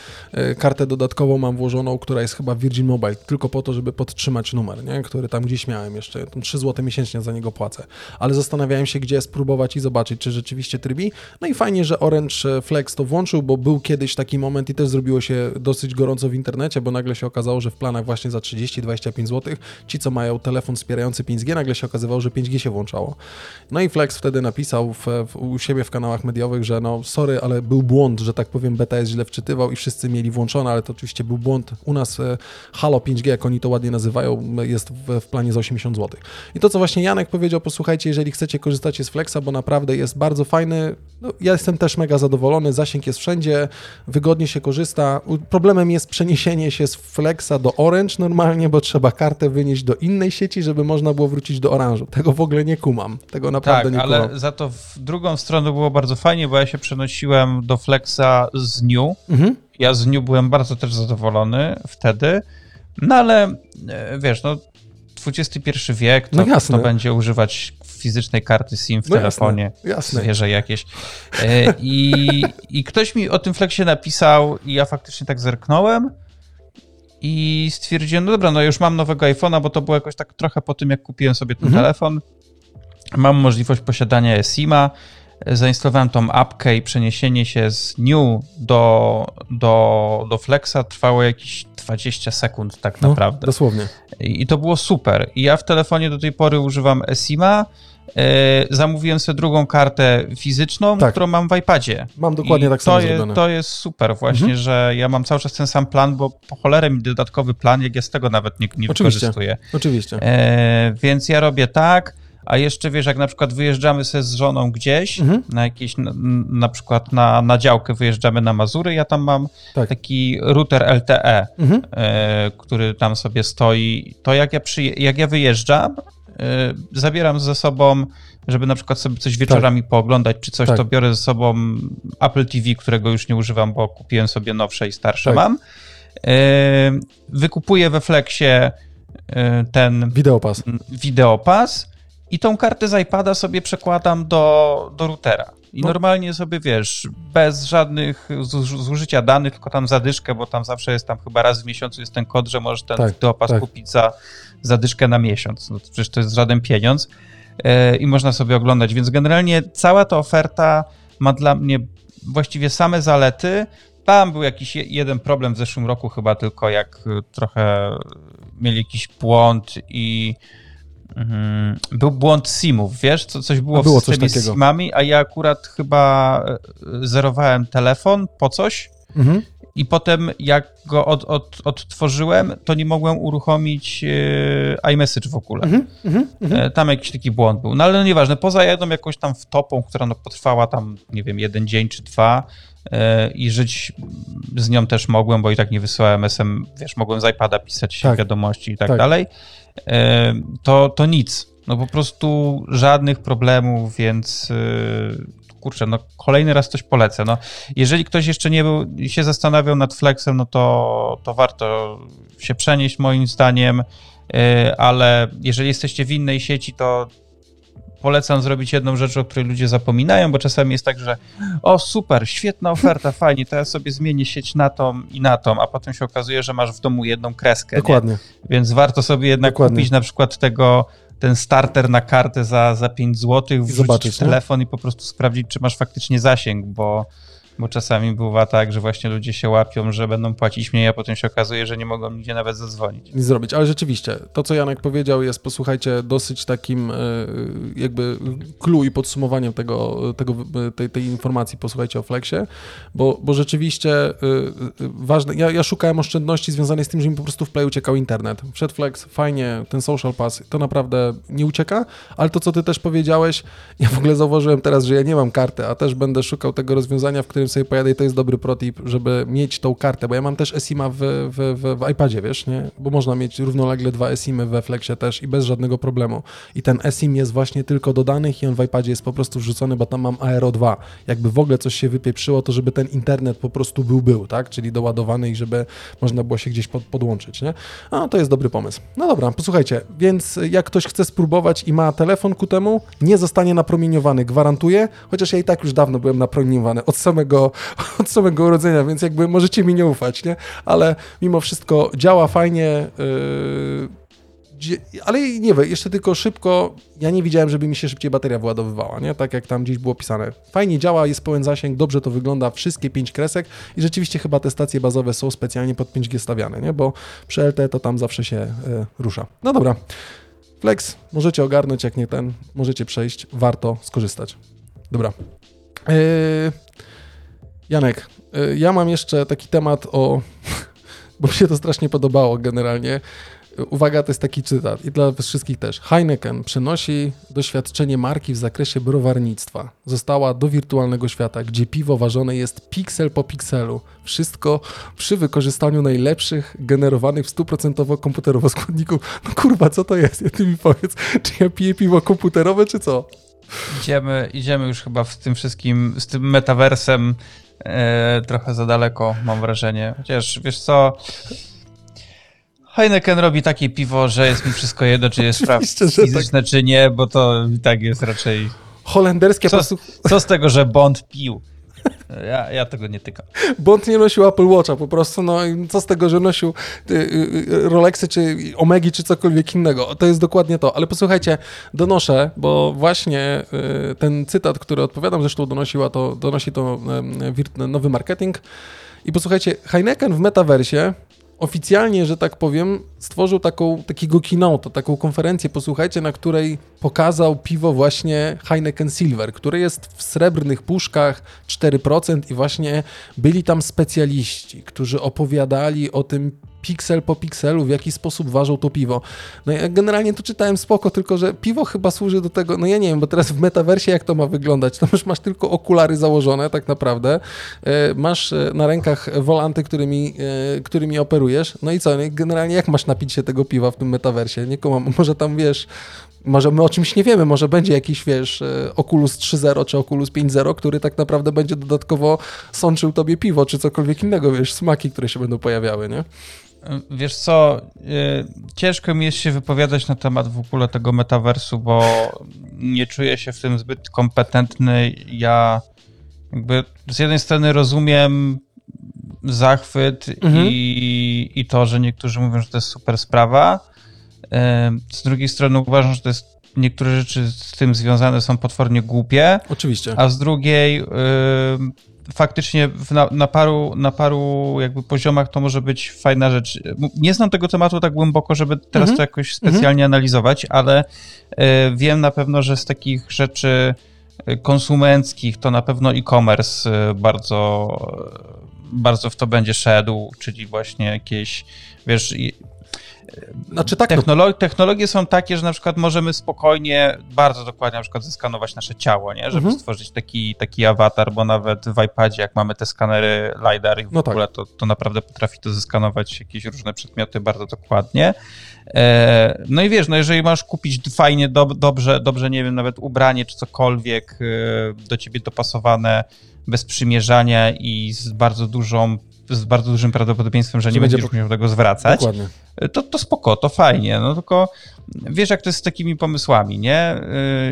Speaker 1: y, kartę dodatkową mam włożoną, która jest chyba Virgin Mobile, tylko po to, żeby podtrzymać numer, nie? który tam gdzieś miałem jeszcze, tam 3 zł miesięcznie za niego płacę, ale zastanawiałem się, gdzie spróbować i zobaczyć, czy rzeczywiście trybi, no i fajnie, że Orange Flex to włączył, bo był kiedyś taki moment i też zrobiło się dosyć gorąco w internecie, bo nagle się okazało, że w planach właśnie za 30-25 zł ci, co mają telefon wspierający 5G, nagle się okazywało, że 5G się włączało. No i Flex wtedy napisał w, w, u siebie w kanałach mediowych, że no sorry, ale był błąd, że tak powiem, BTS źle wczytywał i wszyscy mieli włączone, ale to oczywiście był błąd. U nas e, Halo 5G, jak oni to ładnie nazywają, jest w, w planie za 80 zł. I to, co właśnie Janek powiedział, posłuchajcie, jeżeli chcecie korzystać z Flexa, bo naprawdę jest bardzo fajny, no, ja jestem też mega zadowolony, zasięg jest wszędzie, wygodnie się korzysta. Problemem jest przeniesienie się z Flexa do Orange normalnie, bo trzeba kartę wynieść do innej sieci, żeby można było wrócić do Orange'u. Tego w ogóle nie kumam. Tego naprawdę
Speaker 3: tak,
Speaker 1: nie
Speaker 3: ale
Speaker 1: kumam.
Speaker 3: za to w drugą stronę było bardzo fajnie, bo ja się przenosiłem do Flexa z New,
Speaker 1: Mhm.
Speaker 3: Ja z New byłem bardzo też zadowolony wtedy, no ale e, wiesz, no XXI wiek, to,
Speaker 1: No jasne.
Speaker 3: to będzie używać fizycznej karty SIM w
Speaker 1: No
Speaker 3: telefonie,
Speaker 1: jasne, jasne.
Speaker 3: zwierzę jakieś. E, I, I ktoś mi o tym Flexie napisał i ja faktycznie tak zerknąłem i stwierdziłem, no dobra, no już mam nowego iPhone'a, bo to było jakoś tak trochę po tym, jak kupiłem sobie ten
Speaker 1: Mhm.
Speaker 3: telefon. Mam możliwość posiadania eSIM-a, zainstalowałem tą apkę i przeniesienie się z New do, do, do Flexa trwało jakieś 20 sekund tak
Speaker 1: No,
Speaker 3: naprawdę.
Speaker 1: dosłownie.
Speaker 3: I to było super. I ja w telefonie do tej pory używam eSIM-a. E, zamówiłem sobie drugą kartę fizyczną,
Speaker 1: Tak.
Speaker 3: którą mam w iPadzie.
Speaker 1: Mam dokładnie
Speaker 3: I
Speaker 1: tak samo
Speaker 3: je. To jest super właśnie,
Speaker 1: Mhm.
Speaker 3: że ja mam cały czas ten sam plan, bo po cholerę mi dodatkowy plan, jak ja z tego nawet nie, nie
Speaker 1: Oczywiście.
Speaker 3: wykorzystuję.
Speaker 1: Oczywiście.
Speaker 3: E, więc ja robię tak, a jeszcze wiesz, jak na przykład wyjeżdżamy sobie z żoną gdzieś,
Speaker 1: Mhm.
Speaker 3: na jakieś, na, na przykład na, na działkę wyjeżdżamy na Mazury, ja tam mam
Speaker 1: Tak.
Speaker 3: taki router LTE,
Speaker 1: Mhm.
Speaker 3: e, który tam sobie stoi. To jak ja, przyje- jak ja wyjeżdżam, e, zabieram ze sobą, żeby na przykład sobie coś wieczorami pooglądać czy coś,
Speaker 1: Tak.
Speaker 3: to biorę ze sobą Apple TV, którego już nie używam, bo kupiłem sobie nowsze i starsze
Speaker 1: Tak.
Speaker 3: mam. wykupuję we Flexie ten
Speaker 1: Wideopas.
Speaker 3: Wideopas i tą kartę z iPada sobie przekładam do, do routera. I no. normalnie sobie, wiesz, bez żadnych zużycia danych, tylko tam zadyszkę, bo tam zawsze jest tam chyba raz w miesiącu jest ten kod, że możesz ten tak, Wideopas tak. kupić za zadyszkę na miesiąc. No, przecież to jest żaden pieniądz yy, i można sobie oglądać. Więc generalnie cała ta oferta ma dla mnie właściwie same zalety. Tam był jakiś jeden problem w zeszłym roku chyba tylko, jak trochę mieli jakiś błąd i. Był błąd simów, wiesz? Co, coś było, było w systemie z simami, a ja akurat chyba e, zerowałem telefon po coś mhm. i potem jak go od, od, odtworzyłem, to nie mogłem uruchomić e, iMessage w ogóle. Mhm. mhm. Mhm. E, tam jakiś taki błąd był. No ale no nieważne, poza jedną jakąś tam wtopą, która no potrwała tam, nie wiem, jeden dzień czy dwa, i żyć z nią też mogłem, bo i tak nie wysyłałem SM, wiesz, mogłem z iPada pisać tak. wiadomości i tak, tak. dalej to, to nic. No po prostu żadnych problemów, więc y, kurczę, no kolejny raz coś polecę. No, jeżeli ktoś jeszcze nie był, się zastanawiał nad Flexem, no to, to warto się przenieść moim zdaniem, y, ale jeżeli jesteście w innej sieci, to polecam zrobić jedną rzecz, o której ludzie zapominają, bo czasami jest tak, że o super, świetna oferta, fajnie, to ja sobie zmienię sieć na tą i na tą, a potem się okazuje, że masz w domu jedną kreskę.
Speaker 1: Dokładnie. Nie?
Speaker 3: Więc warto sobie jednak Dokładnie. kupić na przykład tego ten starter na kartę za, za 5 zł, wrzucić zobaczyć, telefon no? i po prostu sprawdzić, czy masz faktycznie zasięg, bo bo czasami bywa tak, że właśnie ludzie się łapią, że będą płacić mniej, a potem się okazuje, że nie mogą nigdzie nawet zadzwonić.
Speaker 1: Nic zrobić, ale rzeczywiście, to co Janek powiedział jest, posłuchajcie, dosyć takim e, jakby clue i podsumowaniem tego, tego, tej, tej informacji, posłuchajcie o Flexie, bo, bo rzeczywiście e, ważne, ja, ja szukałem oszczędności związanej z tym, że mi po prostu w play uciekał internet. Wszedł Flex, fajnie, ten social pass, to naprawdę nie ucieka, ale to co ty też powiedziałeś, ja w ogóle zauważyłem teraz, że ja nie mam karty, a też będę szukał tego rozwiązania, w którym sobie pojadę i to jest dobry protip, żeby mieć tą kartę, bo ja mam też eSIMa w, w, w, w iPadzie, wiesz, nie? Bo można mieć równolegle dwa eSIMy we Flexie też i bez żadnego problemu. I ten eSIM jest właśnie tylko do danych i on w iPadzie jest po prostu wrzucony, bo tam mam Aero 2. Jakby w ogóle coś się wypieprzyło, to żeby ten internet po prostu był, był, tak? Czyli doładowany i żeby można było się gdzieś pod, podłączyć, nie? A, to jest dobry pomysł. No dobra, posłuchajcie, więc jak ktoś chce spróbować i ma telefon ku temu, nie zostanie napromieniowany, gwarantuję, chociaż ja i tak już dawno byłem napromieniowany, od samego od samego urodzenia, więc jakby możecie mi nie ufać, nie? Ale mimo wszystko działa fajnie. Yy, ale nie wiem, jeszcze tylko szybko, ja nie widziałem, żeby mi się szybciej bateria wyładowywała, nie? Tak jak tam gdzieś było pisane. Fajnie działa, jest pełen zasięg, dobrze to wygląda, wszystkie pięć kresek i rzeczywiście chyba te stacje bazowe są specjalnie pod 5G stawiane, nie? Bo przy LTE to tam zawsze się y, rusza. No dobra. Flex, możecie ogarnąć, jak nie ten, możecie przejść, warto skorzystać. Dobra. Yy, Janek, y, ja mam jeszcze taki temat o. bo mi się to strasznie podobało generalnie. Uwaga, to jest taki cytat i dla wszystkich też. Heineken przenosi doświadczenie marki w zakresie browarnictwa. Została do wirtualnego świata, gdzie piwo ważone jest piksel po pikselu. Wszystko przy wykorzystaniu najlepszych, generowanych w 100% komputerowo składników. No kurwa, co to jest? Ja ty mi powiedz, czy ja piję piwo komputerowe, czy co?
Speaker 3: Idziemy, idziemy już chyba w tym wszystkim, z tym metaversem e, trochę za daleko, mam wrażenie. Chociaż wiesz co. Heineken robi takie piwo, że jest mi wszystko jedno, czy jest fizyczne, tak. czy nie, bo to i tak jest raczej.
Speaker 1: Holenderskie
Speaker 3: co, co z tego, że Bond pił? Ja, ja tego nie tykam.
Speaker 1: Bond nie nosił Apple Watcha po prostu, no co z tego, że nosił y, y, y, Rolexy, czy Omegi, czy cokolwiek innego. To jest dokładnie to. Ale posłuchajcie, donoszę, bo właśnie ten cytat, który odpowiadam, zresztą donosiła to, donosi to nowy marketing. I posłuchajcie, Heineken w metaversie oficjalnie, że tak powiem, stworzył taką, takiego keynote, taką konferencję, posłuchajcie, na której pokazał piwo właśnie Heineken Silver, które jest w srebrnych puszkach 4% i właśnie byli tam specjaliści, którzy opowiadali o tym piksel po pikselu, w jaki sposób ważą to piwo. No ja generalnie to czytałem spoko, tylko że piwo chyba służy do tego, no ja nie wiem, bo teraz w metaversie jak to ma wyglądać? To już masz tylko okulary założone tak naprawdę, e, masz e, na rękach wolanty, którymi, e, którymi operujesz, no i co, no generalnie jak masz napić się tego piwa w tym metaversie? Nikomu, może tam wiesz, Może my o czymś nie wiemy, może będzie jakiś, wiesz, Oculus 3.0 czy Oculus 5.0, który tak naprawdę będzie dodatkowo sączył tobie piwo, czy cokolwiek innego, wiesz, smaki, które się będą pojawiały, nie?
Speaker 3: Wiesz co, y, ciężko mi jest się wypowiadać na temat w ogóle tego metaversu, bo nie czuję się w tym zbyt kompetentny. Ja jakby z jednej strony rozumiem zachwyt mhm. i, i to, że niektórzy mówią, że to jest super sprawa. Z drugiej strony uważam, że to jest niektóre rzeczy z tym związane są potwornie głupie.
Speaker 1: Oczywiście.
Speaker 3: A z drugiej faktycznie na, na, paru, na paru jakby poziomach to może być fajna rzecz. Nie znam tego tematu tak głęboko, żeby teraz mm -hmm. to jakoś specjalnie mm -hmm. analizować, ale y, wiem na pewno, że z takich rzeczy y, konsumenckich to na pewno e-commerce y, bardzo, bardzo w to będzie szedł, czyli właśnie jakieś, wiesz, znaczy tak, no... Technologie są takie, że na przykład możemy spokojnie, bardzo dokładnie na przykład zeskanować nasze ciało, nie? żeby mhm. stworzyć taki, taki awatar, bo nawet w iPadzie, jak mamy te skanery LiDAR i w no tak. ogóle, tak. to, to naprawdę potrafi to zeskanować jakieś różne przedmioty bardzo dokładnie. E, no i wiesz, no jeżeli masz kupić fajnie, do, dobrze, dobrze, nie wiem, nawet ubranie czy cokolwiek e, do ciebie dopasowane, bez przymierzania i z bardzo dużą z bardzo dużym prawdopodobieństwem, że, że nie będzie będziesz musiał tego zwracać, Dokładnie. To, to spoko, to fajnie, no tylko wiesz jak to jest z takimi pomysłami, nie?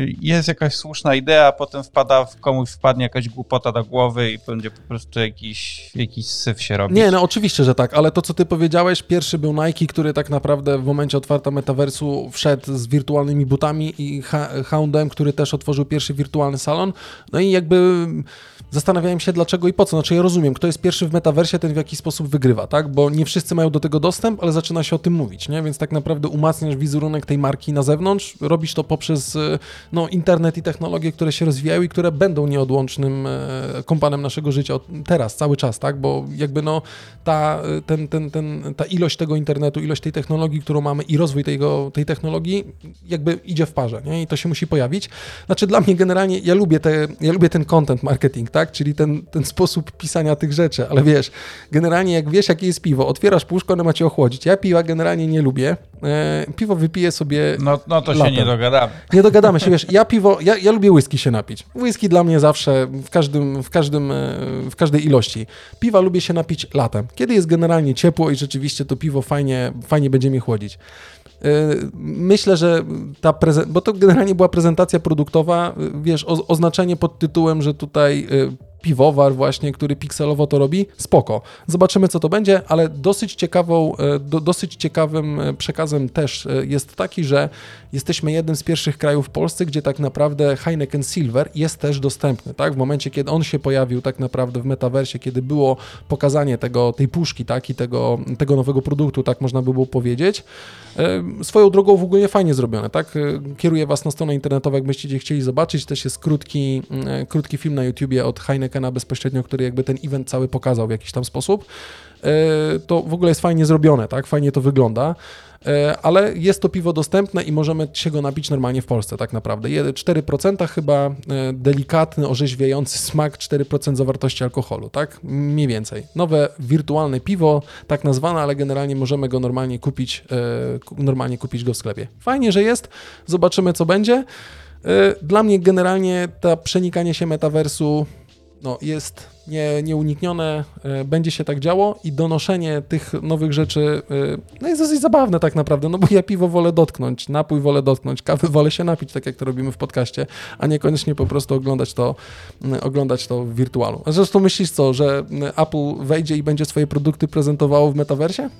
Speaker 3: Y, jest jakaś słuszna idea, potem wpada, komuś wpadnie jakaś głupota do głowy i będzie po prostu jakiś, jakiś syf się robić.
Speaker 1: Nie, no oczywiście, że tak, ale to co ty powiedziałeś, pierwszy był Nike, który tak naprawdę w momencie otwarta metaversu wszedł z wirtualnymi butami i Houndem, który też otworzył pierwszy wirtualny salon, no i jakby zastanawiałem się dlaczego i po co. Znaczy ja rozumiem, kto jest pierwszy w metaversie, ten w jakiś sposób wygrywa, tak? Bo nie wszyscy mają do tego dostęp, ale zaczyna się o tym mówić, nie? Więc tak naprawdę umacniasz wizerunek tej marki na zewnątrz, robisz to poprzez e, no, internet i technologie, które się rozwijają i które będą nieodłącznym e, kompanem naszego życia teraz, cały czas, tak? Bo jakby no ta, e, ten, ten, ten, ta ilość tego internetu, ilość tej technologii, którą mamy i rozwój tego, tej technologii jakby idzie w parze, nie? I to się musi pojawić. Znaczy dla mnie generalnie, ja lubię, te, ja lubię ten content marketing, tak? Czyli ten, ten sposób pisania tych rzeczy, ale wiesz, generalnie jak wiesz, jakie jest piwo, otwierasz puszko, ono macie ochłodzić. Ja piwa generalnie nie lubię. E, piwo wypiję sobie.
Speaker 3: No, no to latem. się nie dogadamy.
Speaker 1: Nie dogadamy się, wiesz, ja piwo, ja, ja lubię whisky się napić. Whisky dla mnie zawsze w każdym, w każdym, e, w każdej ilości. Piwa lubię się napić latem, kiedy jest generalnie ciepło i rzeczywiście to piwo fajnie, fajnie będzie mnie chłodzić. E, myślę, że ta prezentacja, bo to generalnie była prezentacja produktowa, wiesz, o, oznaczenie pod tytułem, że tutaj piwowar właśnie, który pikselowo to robi, spoko. Zobaczymy, co to będzie, ale dosyć ciekawą, e, do, dosyć ciekawym e, przekazem też e, jest taki, że jesteśmy jednym z pierwszych krajów w Polsce, gdzie tak naprawdę Heineken Silver jest też dostępny, tak? W momencie, kiedy on się pojawił tak naprawdę w metaversie, kiedy było pokazanie tego, tej puszki, tak? I tego, tego nowego produktu, tak można by było powiedzieć, swoją drogą w ogóle fajnie zrobione, tak? Kieruję Was na stronę internetową, jakbyście chcieli zobaczyć, też jest krótki, krótki film na YouTubie od Heineken Heinekena bezpośrednio, który jakby ten event cały pokazał w jakiś tam sposób, e, to w ogóle jest fajnie zrobione, tak? Fajnie to wygląda e, ale jest to piwo dostępne i możemy się go napić normalnie w Polsce tak naprawdę. 4% chyba e, delikatny, orzeźwiający smak, 4% zawartości alkoholu, tak? Mniej więcej. Nowe wirtualne piwo, tak nazwane, ale generalnie możemy go normalnie kupić, normalnie kupić go w sklepie. Fajnie, że jest, zobaczymy co będzie. Dla mnie generalnie to przenikanie się metaversu no, jest nie, nieuniknione, e, będzie się tak działo i donoszenie tych nowych rzeczy e, no jest dosyć zabawne tak naprawdę, no bo ja piwo wolę dotknąć, napój wolę dotknąć, kawy wolę się napić, tak jak to robimy w podcaście, a niekoniecznie po prostu oglądać to, oglądać to w wirtualu. A zresztą myślisz co, że Apple wejdzie i będzie swoje produkty prezentowało w metaversie?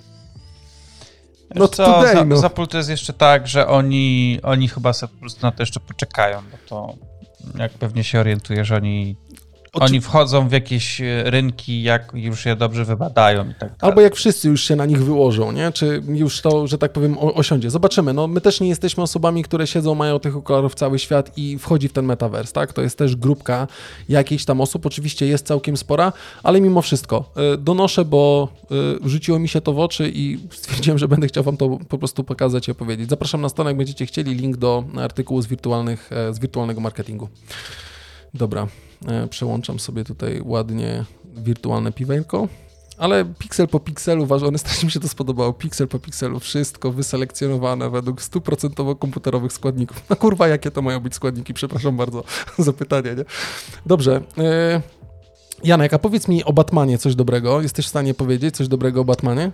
Speaker 3: No co, today, za, no. za Apple to jest jeszcze tak, że oni, oni chyba sobie po prostu na to jeszcze poczekają, bo to jak pewnie się orientuje, że oni oni wchodzą w jakieś e, rynki, jak już je dobrze wybadają i tak dalej.
Speaker 1: Albo jak wszyscy już się na nich wyłożą, nie? Czy już to, że tak powiem, osiądzie. Zobaczymy. No, my też nie jesteśmy osobami, które siedzą, mają tych okularów cały świat i wchodzi w ten metavers, tak? To jest też grupka jakiejś tam osób. Oczywiście jest całkiem spora, ale mimo wszystko e, donoszę, bo e, rzuciło mi się to w oczy i stwierdziłem, że będę chciał wam to po prostu pokazać i opowiedzieć. Zapraszam na stronę, jak będziecie chcieli, link do artykułu z, wirtualnych, z wirtualnego marketingu. Dobra, E, przełączam sobie tutaj ładnie wirtualne piwejko. ale piksel po pikselu ważony, strasznie mi się to spodobało, piksel po pikselu, wszystko wyselekcjonowane według stuprocentowo komputerowych składników. No kurwa, jakie to mają być składniki, przepraszam bardzo za pytanie, nie? Dobrze. E, Janek, a powiedz mi o Batmanie coś dobrego. Jesteś w stanie powiedzieć coś dobrego o Batmanie?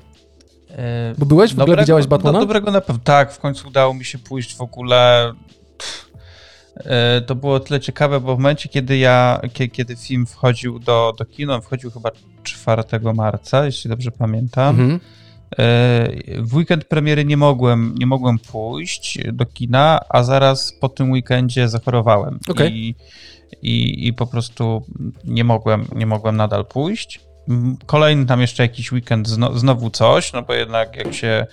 Speaker 3: E,
Speaker 1: Bo byłeś? W ogóle
Speaker 3: dobrego,
Speaker 1: widziałeś Batmana?
Speaker 3: No, dobrego na pewno. Tak, w końcu udało mi się pójść w ogóle. E, To było tyle ciekawe, bo w momencie, kiedy ja, kie- kiedy film wchodził do, do kina, wchodził chyba 4 marca, jeśli dobrze pamiętam.
Speaker 1: Mhm.
Speaker 3: E, W weekend premiery nie mogłem, nie mogłem pójść do kina, a zaraz po tym weekendzie zachorowałem.
Speaker 1: Okej.
Speaker 3: I, i, I po prostu nie mogłem, nie mogłem nadal pójść. Kolejny tam jeszcze jakiś weekend zno, znowu coś, no bo jednak jak się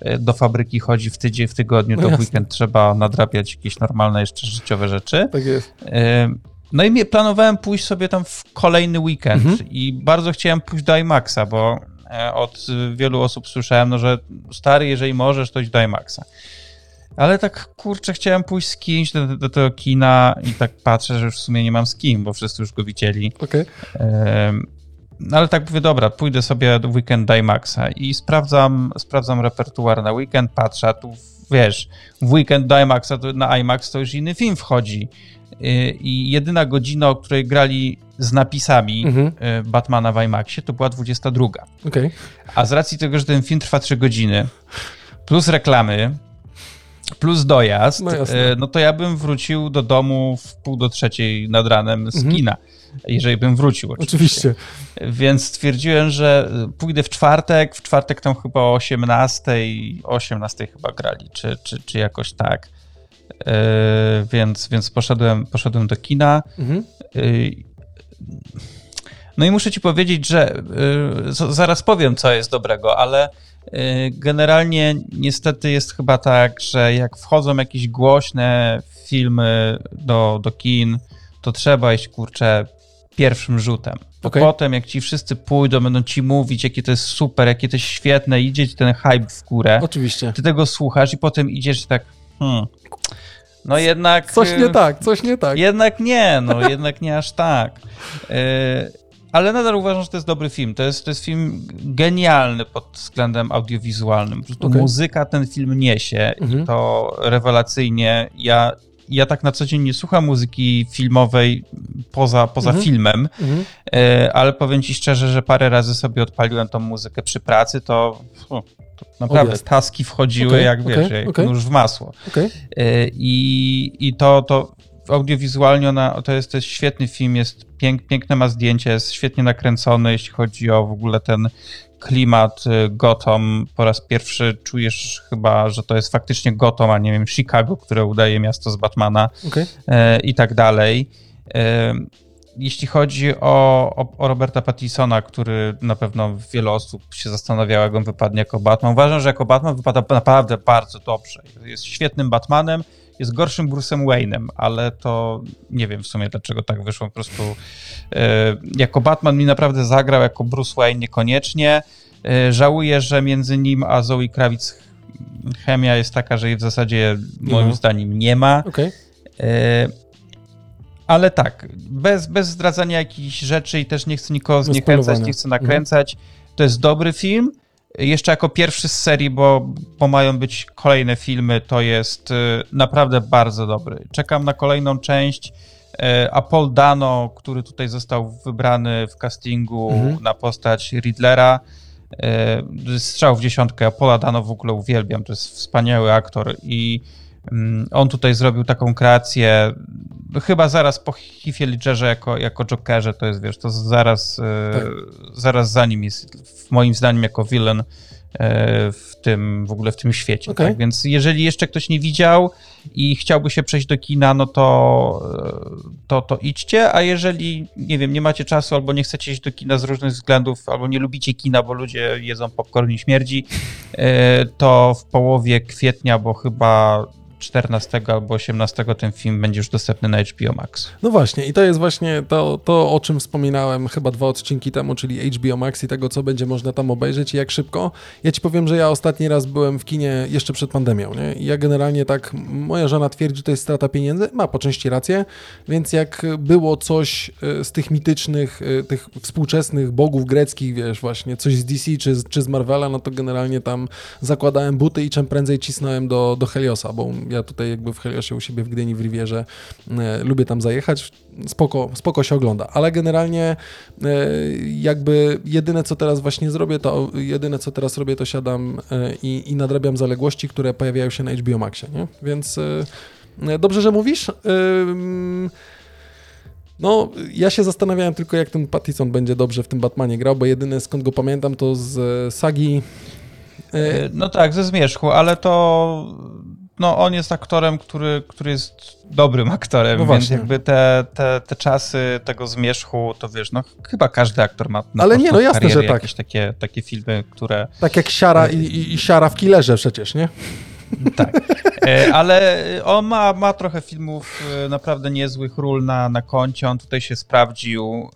Speaker 3: e, do fabryki chodzi w tydzień, w tygodniu,
Speaker 1: No
Speaker 3: to w weekend trzeba nadrabiać jakieś normalne jeszcze życiowe rzeczy.
Speaker 1: Tak jest.
Speaker 3: E, No i planowałem pójść sobie tam w kolejny weekend
Speaker 1: Mhm.
Speaker 3: i bardzo chciałem pójść do IMAXa, bo e, od wielu osób słyszałem, no, że stary, jeżeli możesz, to idź do IMAXa. Ale tak, kurczę, chciałem pójść z kimś do, do tego kina i tak patrzę, że już w sumie nie mam z kim, bo wszyscy już go widzieli.
Speaker 1: Okej.
Speaker 3: Em, No ale tak mówię, dobra, pójdę sobie do weekend do IMAXa i sprawdzam, sprawdzam repertuar na weekend, patrzę, a tu wiesz, w weekend do IMAXa, to, na IMAX to już inny film wchodzi. Y, I jedyna godzina, o której grali z napisami
Speaker 1: Mhm.
Speaker 3: y, Batmana w IMAXie, to była 22.
Speaker 1: Okej.
Speaker 3: A z racji tego, że ten film trwa 3 godziny, plus reklamy, plus dojazd,
Speaker 1: No
Speaker 3: y, no to ja bym wrócił do domu w pół do trzeciej nad ranem z
Speaker 1: Mhm.
Speaker 3: kina. Jeżeli bym wrócił, oczywiście.
Speaker 1: Oczywiście.
Speaker 3: Więc stwierdziłem, że pójdę w czwartek. W czwartek tam chyba o 18, 18 chyba grali, czy, czy, czy jakoś tak. Yy, więc więc poszedłem, poszedłem do kina.
Speaker 1: Mhm.
Speaker 3: Yy, no i muszę ci powiedzieć, że yy, z- zaraz powiem, co jest dobrego, ale generalnie niestety jest chyba tak, że jak wchodzą jakieś głośne filmy do, do kin, to trzeba iść, kurczę, pierwszym rzutem.
Speaker 1: Okej.
Speaker 3: potem, jak ci wszyscy pójdą, będą ci mówić, jakie to jest super, jakie to jest świetne, idzie ci ten hype w górę,
Speaker 1: Oczywiście.
Speaker 3: ty tego słuchasz i potem idziesz tak, hmm, no jednak...
Speaker 1: Coś nie
Speaker 3: y,
Speaker 1: tak, coś nie tak.
Speaker 3: jednak nie, no jednak nie aż tak. Yy, ale nadal uważam, że to jest dobry film. To jest, to jest film genialny pod względem audiowizualnym. Po prostu
Speaker 1: Okej.
Speaker 3: muzyka ten film niesie
Speaker 1: Mhm.
Speaker 3: i to rewelacyjnie. Ja, ja tak na co dzień nie słucham muzyki filmowej poza, poza
Speaker 1: Mhm.
Speaker 3: filmem,
Speaker 1: Mhm.
Speaker 3: yy, ale powiem ci szczerze, że parę razy sobie odpaliłem tą muzykę przy pracy, to, to naprawdę
Speaker 1: Odjazd.
Speaker 3: taski wchodziły
Speaker 1: Okej,
Speaker 3: jak, wiesz,
Speaker 1: okej,
Speaker 3: jak nóż w masło. Y, I, i to, to audiowizualnie ona, to, jest, to jest świetny film, jest pięk, piękne ma zdjęcie, jest świetnie nakręcony, jeśli chodzi o w ogóle ten klimat y, Gotham. Po raz pierwszy czujesz chyba, że to jest faktycznie Gotham, a nie wiem, Chicago, które udaje miasto z Batmana e, i tak dalej. E, Jeśli chodzi o, o, o Roberta Pattisona, który na pewno wiele osób się zastanawiało, jak on wypadnie jako Batman. Uważam, że jako Batman wypada naprawdę bardzo dobrze. Jest świetnym Batmanem, jest gorszym Bruce'em Wayne'em, ale to nie wiem w sumie dlaczego tak wyszło. Po prostu e, jako Batman mi naprawdę zagrał, jako Bruce Wayne niekoniecznie. E, żałuję, że między nim a Zoe Kravic chemia jest taka, że jej w zasadzie moim
Speaker 1: Mhm.
Speaker 3: zdaniem nie ma.
Speaker 1: Okej.
Speaker 3: E, Ale tak, bez, bez zdradzania jakichś rzeczy i też nie chcę nikogo zniechęcać, nie chcę nakręcać. To jest dobry film. Jeszcze jako pierwszy z serii, bo, bo mają być kolejne filmy, to jest y, naprawdę bardzo dobry. Czekam na kolejną część. E, A Paul Dano, który tutaj został wybrany w castingu
Speaker 1: Mhm.
Speaker 3: na postać Riddlera, e, strzał w dziesiątkę. Paula Dano w ogóle uwielbiam, to jest wspaniały aktor i on tutaj zrobił taką kreację, chyba zaraz po Heathie Ledgerze jako, jako Jokerze, to jest, wiesz, to zaraz, e,
Speaker 1: Tak.
Speaker 3: zaraz za nim jest, moim zdaniem, jako villain e, w tym, w ogóle w tym świecie.
Speaker 1: Okej.
Speaker 3: Tak? Więc jeżeli jeszcze ktoś nie widział i chciałby się przejść do kina, no to, e, to, to idźcie, a jeżeli, nie wiem, nie macie czasu albo nie chcecie iść do kina z różnych względów, albo nie lubicie kina, bo ludzie jedzą popcorn i śmierdzi, to w połowie kwietnia, bo chyba 14 albo 18 ten film będzie już dostępny na HBO Max.
Speaker 1: No właśnie, i to jest właśnie to, to, o czym wspominałem chyba dwa odcinki temu, czyli HBO Max i tego, co będzie można tam obejrzeć i jak szybko. Ja ci powiem, że ja ostatni raz byłem w kinie jeszcze przed pandemią, nie? I ja generalnie tak, moja żona twierdzi, że to jest strata pieniędzy, ma po części rację, więc jak było coś e, z tych mitycznych, e, tych współczesnych bogów greckich, wiesz, właśnie coś z DC czy, czy z Marvela, no to generalnie tam zakładałem buty i czym prędzej cisnąłem do, do Heliosa, bo ja tutaj jakby w Heliosie u siebie w Gdyni, w Rivierze e, lubię tam zajechać, spoko, spoko się ogląda, ale generalnie e, jakby jedyne co teraz właśnie zrobię, to jedyne co teraz robię, to siadam e, i, i nadrabiam zaległości, które pojawiają się na HBO Maxie, nie? Więc dobrze, że mówisz. E, no, ja się zastanawiałem tylko, jak ten Pattison będzie dobrze w tym Batmanie grał, bo jedyne skąd go pamiętam to z sagi.
Speaker 3: No tak, ze zmierzchu, ale to no on jest aktorem, który, który jest dobrym aktorem, no więc jakby te, te, te czasy tego zmierzchu, to wiesz, no chyba każdy aktor ma na
Speaker 1: Ale nie, no jasne, że tak.
Speaker 3: jakieś takie, takie filmy, które...
Speaker 1: Tak jak Siara i, i, i Siara w Killerze przecież, nie?
Speaker 3: Tak, e, ale on ma, ma trochę filmów e, naprawdę niezłych ról na, na koncie, on tutaj się sprawdził.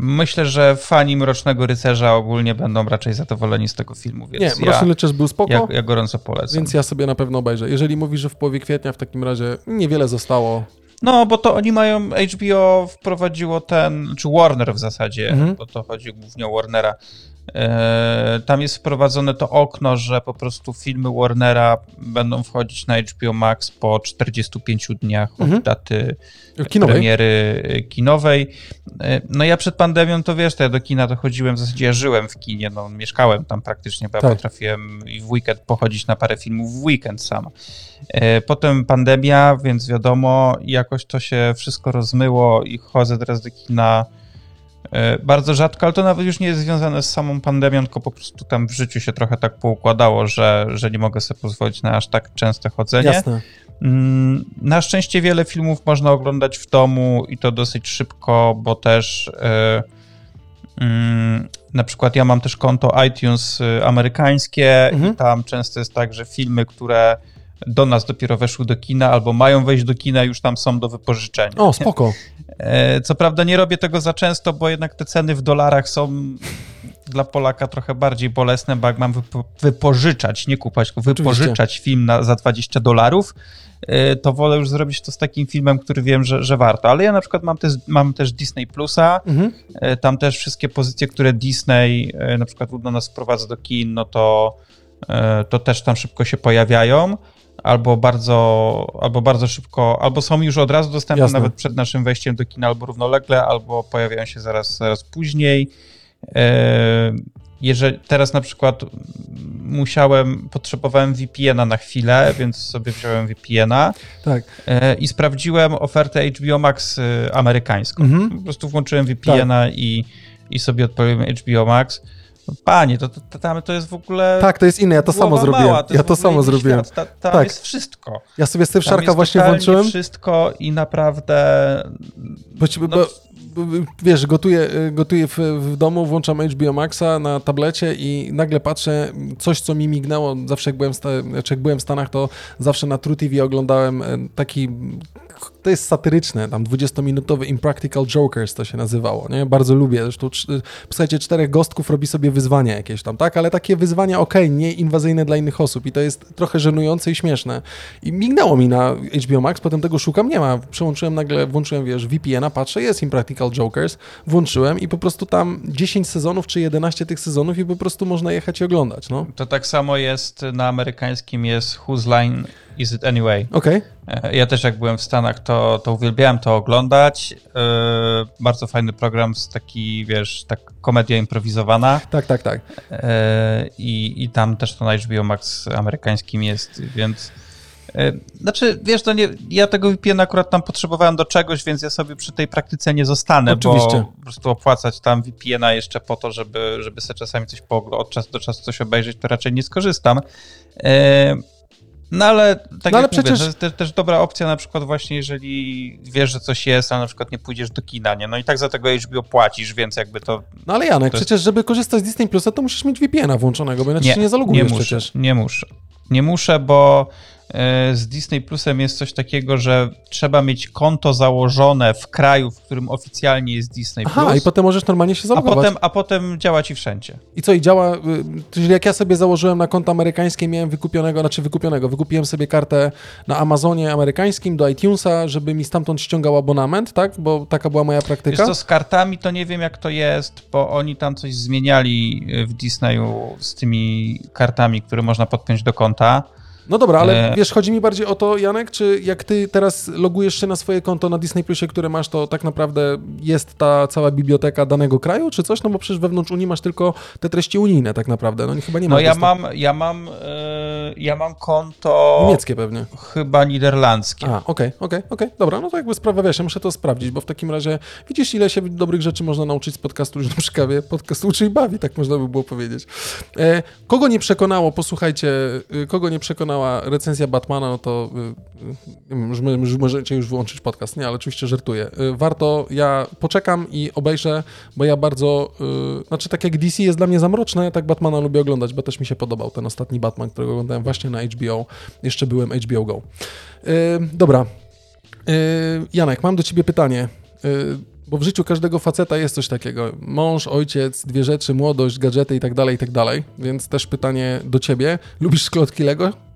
Speaker 3: Myślę, że fani Mrocznego Rycerza ogólnie będą raczej zadowoleni z tego filmu, więc
Speaker 1: Nie, Mroczny ja, Rycerz był spoko. Ja,
Speaker 3: ja gorąco polecam.
Speaker 1: Więc ja sobie na pewno obejrzę. Jeżeli mówisz, że w połowie kwietnia w takim razie niewiele zostało,
Speaker 3: no, bo to oni mają, HBO wprowadziło ten, czy Warner w zasadzie, mhm. bo to chodzi głównie o Warnera, tam jest wprowadzone to okno, że po prostu filmy Warnera będą wchodzić na HBO Max po 45 dniach od mhm. daty kinowej. premiery kinowej. E, no ja przed pandemią to wiesz, to ja do kina to chodziłem, w zasadzie ja żyłem w kinie, no mieszkałem tam praktycznie, bo tak. ja potrafiłem i w weekend pochodzić na parę filmów w weekend sama. E, potem pandemia, więc wiadomo, jakoś to się wszystko rozmyło i chodzę teraz do kina E, bardzo rzadko, ale to nawet już nie jest związane z samą pandemią, tylko po prostu tam w życiu się trochę tak poukładało, że, że nie mogę sobie pozwolić na aż tak częste chodzenie.
Speaker 1: Jasne.
Speaker 3: Mm, na szczęście wiele filmów można oglądać w domu i to dosyć szybko, bo też yy, yy, na przykład ja mam też konto iTunes y, amerykańskie mhm. i tam często jest tak, że filmy, które do nas dopiero weszły do kina albo mają wejść do kina, już tam są do wypożyczenia.
Speaker 1: O, spoko.
Speaker 3: E, co prawda nie robię tego za często, bo jednak te ceny w dolarach są dla Polaka trochę bardziej bolesne, bo jak mam wypo wypożyczać, nie kupać, tylko wypożyczać Oczywiście. film na, za 20 dolarów, e, to wolę już zrobić to z takim filmem, który wiem, że, że warto. Ale ja na przykład mam też, mam też Disney Plusa, mhm. E, tam też wszystkie pozycje, które Disney na przykład do nas wprowadza do kin, no to, to też tam szybko się pojawiają albo bardzo, albo bardzo szybko, albo są już od razu dostępne Jasne. nawet przed naszym wejściem do kina, albo równolegle, albo pojawiają się zaraz, zaraz później. E, jeżeli teraz na przykład musiałem, potrzebowałem VPN-a na chwilę, więc sobie wziąłem VPN-a
Speaker 1: tak.
Speaker 3: E, i sprawdziłem ofertę HBO Max e, amerykańską. Mhm. Po prostu włączyłem VPN-a tak. i, i sobie odpaliłem HBO Max. Panie, to, to, tam to jest w ogóle.
Speaker 1: Tak, to jest inne, ja to samo zrobiłem. To ja to samo zrobiłem.
Speaker 3: Ta, tam tak. jest wszystko.
Speaker 1: Ja sobie z tym szarka właśnie włączyłem.
Speaker 3: wszystko i naprawdę.
Speaker 1: Bo, no, bo, wiesz, gotuję, gotuję w, w, domu, włączam HBO Maxa na tablecie i nagle patrzę, coś co mi mignęło, zawsze jak byłem, znaczy jak byłem w Stanach, to zawsze na True TV oglądałem e, taki to jest satyryczne, tam 20-minutowy Impractical Jokers to się nazywało, nie? Bardzo lubię, zresztą słuchajcie, czterech gostków robi sobie wyzwania jakieś tam, tak? Ale takie wyzwania, ok, nie inwazyjne dla innych osób i to jest trochę żenujące i śmieszne. I mignęło mi na HBO Max, potem tego szukam, nie ma. Przełączyłem nagle, włączyłem, wiesz, VPN-a, patrzę, jest Impractical Jokers, włączyłem i po prostu tam 10 sezonów czy 11 tych sezonów i po prostu można jechać i oglądać, no.
Speaker 3: To tak samo jest na amerykańskim jest Whose Line Is It Anyway. Okay. Ja też jak byłem w Stanach, to, to uwielbiałem to oglądać. Yy, bardzo fajny program, z taki, wiesz, tak komedia improwizowana.
Speaker 1: Tak, tak, tak.
Speaker 3: Yy, i, I tam też to na HBO Max amerykańskim jest, więc... Znaczy, wiesz, to nie, ja tego VPN akurat tam potrzebowałem do czegoś, więc ja sobie przy tej praktyce nie zostanę, Oczywiście. bo po prostu opłacać tam VPN-a jeszcze po to, żeby, żeby sobie czasami coś po, od czasu do czasu coś obejrzeć, to raczej nie skorzystam. No ale tak no, ale jak przecież... mówię, to jest też, dobra opcja na przykład właśnie, jeżeli wiesz, że coś jest, a na przykład nie pójdziesz do kina, nie? No i tak za tego HBO płacisz, więc jakby to...
Speaker 1: No ale Janek, jest... przecież żeby korzystać z Disney Plusa, to musisz mieć VPN-a włączonego, bo inaczej nie, się nie zalogujesz
Speaker 3: nie muszę,
Speaker 1: przecież.
Speaker 3: Nie muszę. Nie muszę, bo z Disney Plusem jest coś takiego, że trzeba mieć konto założone w kraju, w którym oficjalnie jest Disney
Speaker 1: Aha,
Speaker 3: Plus.
Speaker 1: i potem możesz normalnie się
Speaker 3: a
Speaker 1: zalogować.
Speaker 3: potem, a potem działa ci wszędzie.
Speaker 1: I co, i działa, y, czyli jak ja sobie założyłem na konto amerykańskie, miałem wykupionego, znaczy wykupionego, wykupiłem sobie kartę na Amazonie amerykańskim do iTunesa, żeby mi stamtąd ściągał abonament, tak? Bo taka była moja
Speaker 3: Wiesz
Speaker 1: praktyka.
Speaker 3: co, z kartami to nie wiem jak to jest, bo oni tam coś zmieniali e, w Disneyu z tymi kartami, które można podpiąć do konta.
Speaker 1: No dobra, ale
Speaker 3: E.
Speaker 1: wiesz, chodzi mi bardziej o to, Janek, czy jak ty teraz logujesz się na swoje konto na Disney Plusie, które masz, to tak naprawdę jest ta cała biblioteka danego kraju, czy coś? No bo przecież wewnątrz Unii masz tylko te treści unijne tak naprawdę, no chyba nie ma
Speaker 3: No ja mam, ja mam, e, ja mam konto
Speaker 1: Niemieckie pewnie.
Speaker 3: chyba niderlandzkie.
Speaker 1: A, okej, okej, okej, dobra, no to jakby sprawa, wiesz, ja muszę to sprawdzić, bo w takim razie widzisz, ile się dobrych rzeczy można nauczyć z podcastu już na przekawie. Podcast uczy i bawi, tak można by było powiedzieć. E, kogo nie przekonało, posłuchajcie, y, kogo nie przekonała recenzja Batmana, no to y, y, możecie już wyłączyć podcast, nie, ale oczywiście żartuję. Y, warto, ja poczekam i obejrzę, bo ja bardzo, y, znaczy tak jak DC jest dla mnie za mroczne, ja tak Batmana lubię oglądać, bo też mi się podobał ten ostatni Batman, którego oglądałem właśnie na HBO, jeszcze byłem HBO Go. Dobra, Janek, mam do ciebie pytanie. Bo w życiu każdego faceta jest coś takiego. Mąż, ojciec, dwie rzeczy, młodość, gadżety i tak dalej, i tak dalej. Więc też pytanie do ciebie. Lubisz szklotki Lego?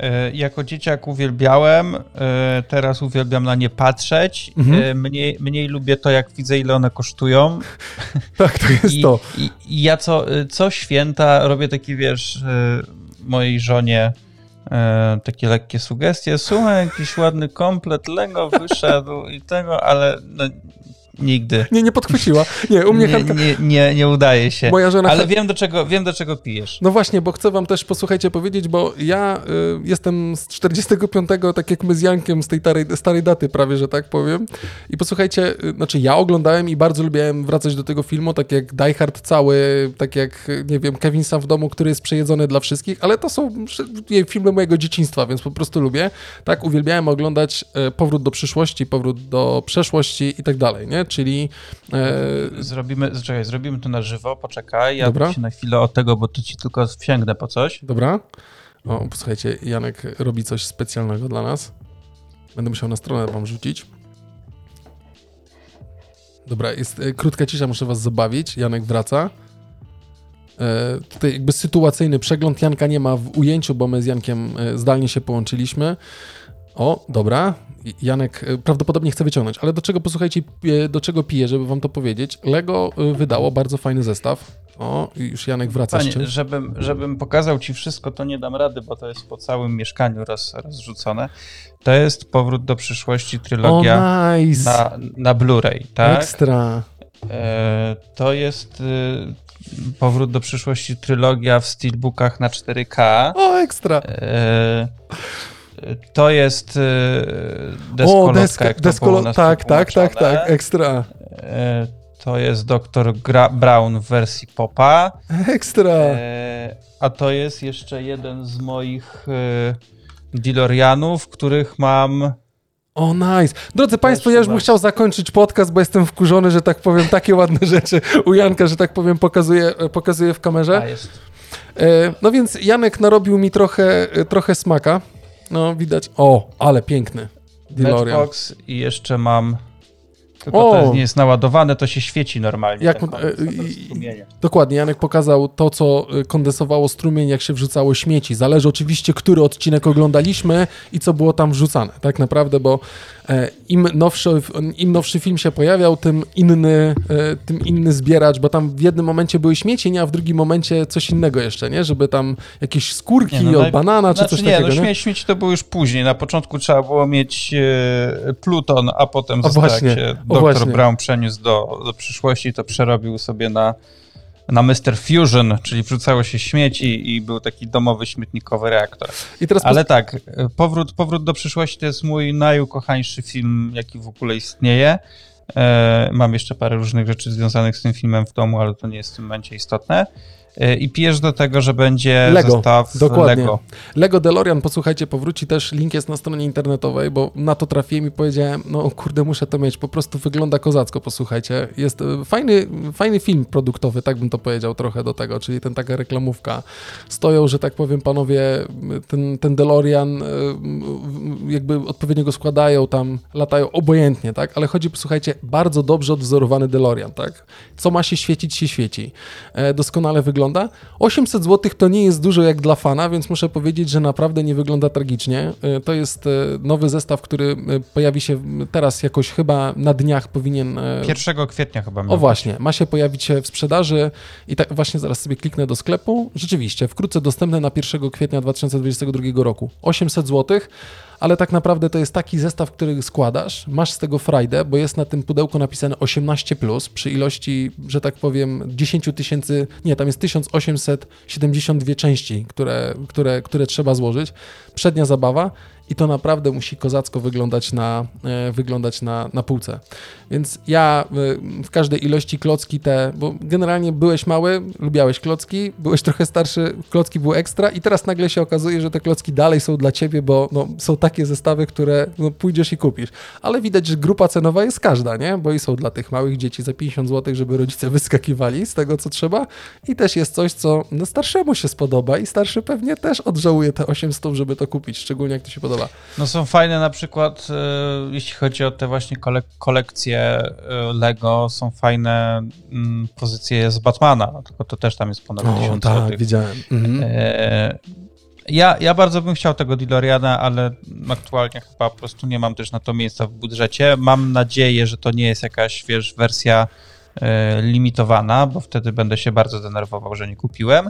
Speaker 3: E, Jako dzieciak uwielbiałem, e, teraz uwielbiam na nie patrzeć.
Speaker 1: Mhm.
Speaker 3: E, Mniej, mniej lubię to, jak widzę, ile one kosztują.
Speaker 1: Tak, to jest
Speaker 3: I,
Speaker 1: to.
Speaker 3: i, i ja co, co święta robię taki, wiesz, mojej żonie takie lekkie sugestie. Słuchaj, jakiś ładny komplet Lego wyszedł i tego, ale no, nigdy.
Speaker 1: Nie, nie podchwyciła. Nie, u mnie
Speaker 3: Nie,
Speaker 1: Hanka...
Speaker 3: nie, nie, nie udaje się.
Speaker 1: Moja żona...
Speaker 3: Ale wiem do, czego, wiem, do czego pijesz.
Speaker 1: No właśnie, bo chcę wam też, posłuchajcie, powiedzieć, bo ja y, jestem z 45, tak jak my z Jankiem, z tej starej, starej daty prawie, że tak powiem. I posłuchajcie, y, znaczy ja oglądałem i bardzo lubiłem wracać do tego filmu, tak jak Die Hard cały, tak jak, y, nie wiem, Kevin sam w domu, który jest przejedzony dla wszystkich, ale to są filmy mojego dzieciństwa, więc po prostu lubię. Tak, uwielbiałem oglądać y, Powrót do przyszłości, Powrót do przeszłości i tak dalej, nie? Czyli... y,
Speaker 3: Zrobimy, czekaj, zrobimy to na żywo, poczekaj, ja
Speaker 1: Dobra.
Speaker 3: się na chwilę od tego, bo to ci tylko wsięgnę po coś.
Speaker 1: Dobra. O, posłuchajcie, Janek robi coś specjalnego dla nas. Będę musiał na stronę wam rzucić. Dobra, jest e, krótka cisza, muszę was zabawić. Janek wraca. E, tutaj jakby sytuacyjny przegląd Janka nie ma w ujęciu, bo my z Jankiem e, zdalnie się połączyliśmy. O, dobra. Janek e, prawdopodobnie chce wyciągnąć, ale do czego, posłuchajcie, e, do czego piję, żeby wam to powiedzieć. Lego e, wydało bardzo fajny zestaw. O, już Janek wraca z
Speaker 3: Panie,
Speaker 1: czymś.
Speaker 3: żebym, żebym pokazał ci wszystko, to nie dam rady, bo to jest po całym mieszkaniu roz, rozrzucone. To jest powrót do przyszłości, trylogia
Speaker 1: O, nice!
Speaker 3: na, na Blu-ray, tak?
Speaker 1: Ekstra.
Speaker 3: E, to jest y, powrót do przyszłości, trylogia w steelbookach na 4K.
Speaker 1: O, ekstra.
Speaker 3: E, to jest y,
Speaker 1: O,
Speaker 3: deskolotka,
Speaker 1: deska,
Speaker 3: jak
Speaker 1: deskolo... Tak, tak, tak, tak, ekstra.
Speaker 3: E, To jest Dr. Gra Brown w wersji popa.
Speaker 1: Ekstra.
Speaker 3: E, A to jest jeszcze jeden z moich e, DeLoreanów, których mam.
Speaker 1: O, nice. Drodzy Państwo, ja już bym chciał zakończyć podcast, bo jestem wkurzony, że tak powiem, takie ładne rzeczy u Janka, że tak powiem, pokazuje, pokazuje w kamerze. E, No więc Janek narobił mi trochę, e, trochę smaka. No, widać. O, ale piękny. DeLorean.
Speaker 3: Matchbox i jeszcze mam. Tylko
Speaker 1: O!
Speaker 3: to jest, nie jest naładowane, to się świeci normalnie.
Speaker 1: Jak
Speaker 3: koniec,
Speaker 1: e, i-. Dokładnie, Janek pokazał to, co y, kondensowało strumień, jak się wrzucało śmieci. Zależy oczywiście, który odcinek oglądaliśmy i co było tam wrzucane, tak naprawdę, bo e, im nowszy, im nowszy film się pojawiał, tym inny, e, tym inny zbieracz, bo tam w jednym momencie były śmieci, a w drugim momencie coś innego jeszcze, nie? Żeby tam jakieś skórki
Speaker 3: Nie, no,
Speaker 1: od banana czy
Speaker 3: Znaczy
Speaker 1: coś
Speaker 3: nie,
Speaker 1: takiego,
Speaker 3: no
Speaker 1: nie?
Speaker 3: śmieć to było już później. Na początku trzeba było mieć e, Pluton, a potem
Speaker 1: o,
Speaker 3: dr
Speaker 1: właśnie.
Speaker 3: Brown przeniósł do, do przyszłości, to przerobił sobie na, na Mr. Fusion, czyli wrzucało się śmieci i był taki domowy śmietnikowy reaktor. Ale tak, powrót, powrót do przyszłości to jest mój najukochańszy film, jaki w ogóle istnieje. E, mam jeszcze parę różnych rzeczy związanych z tym filmem w domu, ale to nie jest w tym momencie istotne. Y, i pijesz do tego, że będzie
Speaker 1: Lego,
Speaker 3: zestaw
Speaker 1: dokładnie.
Speaker 3: Lego.
Speaker 1: Lego DeLorean, posłuchajcie, powróci też, link jest na stronie internetowej, bo na to trafiłem i powiedziałem, no kurde, muszę to mieć, po prostu wygląda kozacko, posłuchajcie. Jest e, fajny, fajny film produktowy, tak bym to powiedział trochę do tego, czyli ten taka reklamówka. Stoją, że tak powiem, panowie, ten, ten DeLorean, e, jakby odpowiednio go składają, tam latają obojętnie, tak, ale chodzi, posłuchajcie, bardzo dobrze odwzorowany DeLorean, tak. Co ma się świecić, się świeci. E, doskonale wygląda. 800 zł to nie jest dużo jak dla fana, więc muszę powiedzieć, że naprawdę nie wygląda tragicznie. E, To jest e, nowy zestaw, który e, pojawi się teraz jakoś chyba na dniach powinien... e,
Speaker 3: 1 kwietnia chyba
Speaker 1: O właśnie, ma się pojawić się w sprzedaży i tak właśnie zaraz sobie kliknę do sklepu. Rzeczywiście, wkrótce dostępny na 1 kwietnia 2022 roku. 800 zł, ale tak naprawdę to jest taki zestaw, który składasz, masz z tego frajdę, bo jest na tym pudełku napisane 18+, plus, przy ilości, że tak powiem, 10 tysięcy, nie, tam jest 1872 części, które, które, które trzeba złożyć. Przednia zabawa i to naprawdę musi kozacko wyglądać na, e, wyglądać na, na półce. Więc ja e, w każdej ilości klocki te, bo generalnie byłeś mały, lubiałeś klocki, byłeś trochę starszy, klocki były ekstra i teraz nagle się okazuje, że te klocki dalej są dla ciebie, bo no, są takie zestawy, które no, pójdziesz i kupisz. Ale widać, że grupa cenowa jest każda, nie? Bo i są dla tych małych dzieci za 50 zł, żeby rodzice wyskakiwali z tego, co trzeba i też jest coś, co no, starszemu się spodoba i starszy pewnie też odżałuje te 800, żeby to kupić, szczególnie jak to się podoba.
Speaker 3: No są fajne na przykład, e, jeśli chodzi o te właśnie kole kolekcje e, Lego, są fajne mm, pozycje z Batmana, tylko to też tam jest ponad 1000
Speaker 1: tak,
Speaker 3: złotych.
Speaker 1: widziałem. Mhm.
Speaker 3: E, Ja, ja bardzo bym chciał tego DeLoreana, ale aktualnie chyba po prostu nie mam też na to miejsca w budżecie. Mam nadzieję, że to nie jest jakaś, wiesz, wersja limitowana, bo wtedy będę się bardzo denerwował, że nie kupiłem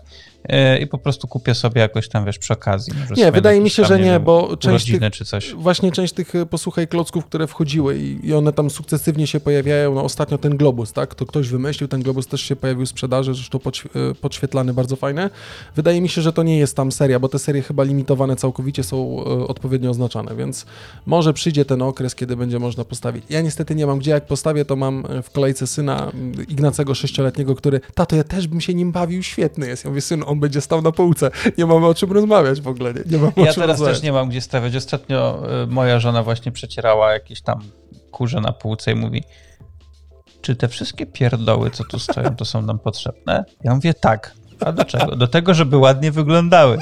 Speaker 3: i po prostu kupię sobie jakoś tam, wiesz, przy okazji.
Speaker 1: Nie, wydaje mi się, że nie,
Speaker 3: wiem,
Speaker 1: bo część tych,
Speaker 3: czy coś.
Speaker 1: właśnie część tych, e, posłuchaj, klocków, które wchodziły i, i one tam sukcesywnie się pojawiają, no ostatnio ten globus, tak, to ktoś wymyślił, ten globus też się pojawił w sprzedaży, zresztą podśw e, podświetlany, bardzo fajny. Wydaje mi się, że to nie jest tam seria, bo te serie chyba limitowane całkowicie są e, odpowiednio oznaczane, więc może przyjdzie ten okres, kiedy będzie można postawić. Ja niestety nie mam gdzie, jak postawię, to mam e, w kolejce syna m, Ignacego sześcioletniego, który, tato, ja też bym się nim bawił, świetny jest. Ja mówię, syn, on będzie stał na półce, nie mamy o czym rozmawiać w ogóle, nie, nie mamy o
Speaker 3: Ja teraz
Speaker 1: rozmawiać.
Speaker 3: też nie mam gdzie stawiać. Ostatnio y, moja żona właśnie przecierała jakieś tam kurze na półce i mówi czy te wszystkie pierdoły, co tu stoją, to są nam potrzebne? Ja mówię tak. A do czego? Do tego, żeby ładnie wyglądały.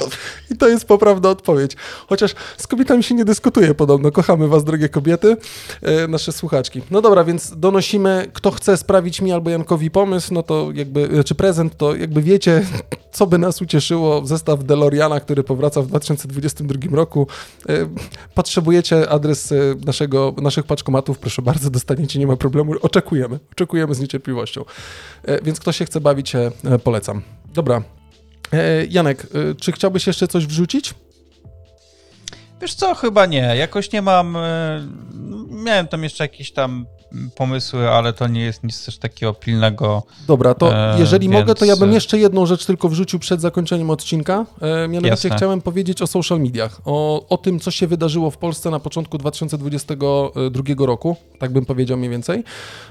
Speaker 1: I to jest poprawna odpowiedź. Chociaż z kobietami się nie dyskutuje podobno. Kochamy was, drogie kobiety, e, nasze słuchaczki. No dobra, więc donosimy, kto chce sprawić mi albo Jankowi pomysł, no to jakby, czy prezent, to jakby wiecie, co by nas ucieszyło. Zestaw DeLoreana, który powraca w 2022 roku. E, Potrzebujecie adres e, naszego, naszych paczkomatów, proszę bardzo, dostaniecie, nie ma problemu. Oczekujemy, oczekujemy z niecierpliwością. Więc kto się chce bawić, polecam. Dobra. E, Janek, e, czy chciałbyś jeszcze coś wrzucić?
Speaker 3: Wiesz co, chyba nie. Jakoś nie mam. y, Miałem tam jeszcze jakieś tam pomysły, ale to nie jest nic też takiego pilnego.
Speaker 1: Dobra, to
Speaker 3: E,
Speaker 1: jeżeli
Speaker 3: więc,
Speaker 1: mogę, to ja bym
Speaker 3: e,
Speaker 1: jeszcze jedną rzecz tylko wrzucił przed zakończeniem odcinka. E, mianowicie
Speaker 3: Jasne.
Speaker 1: chciałem powiedzieć o social mediach, o, o tym, co się wydarzyło w Polsce na początku 2022 roku, tak bym powiedział mniej więcej,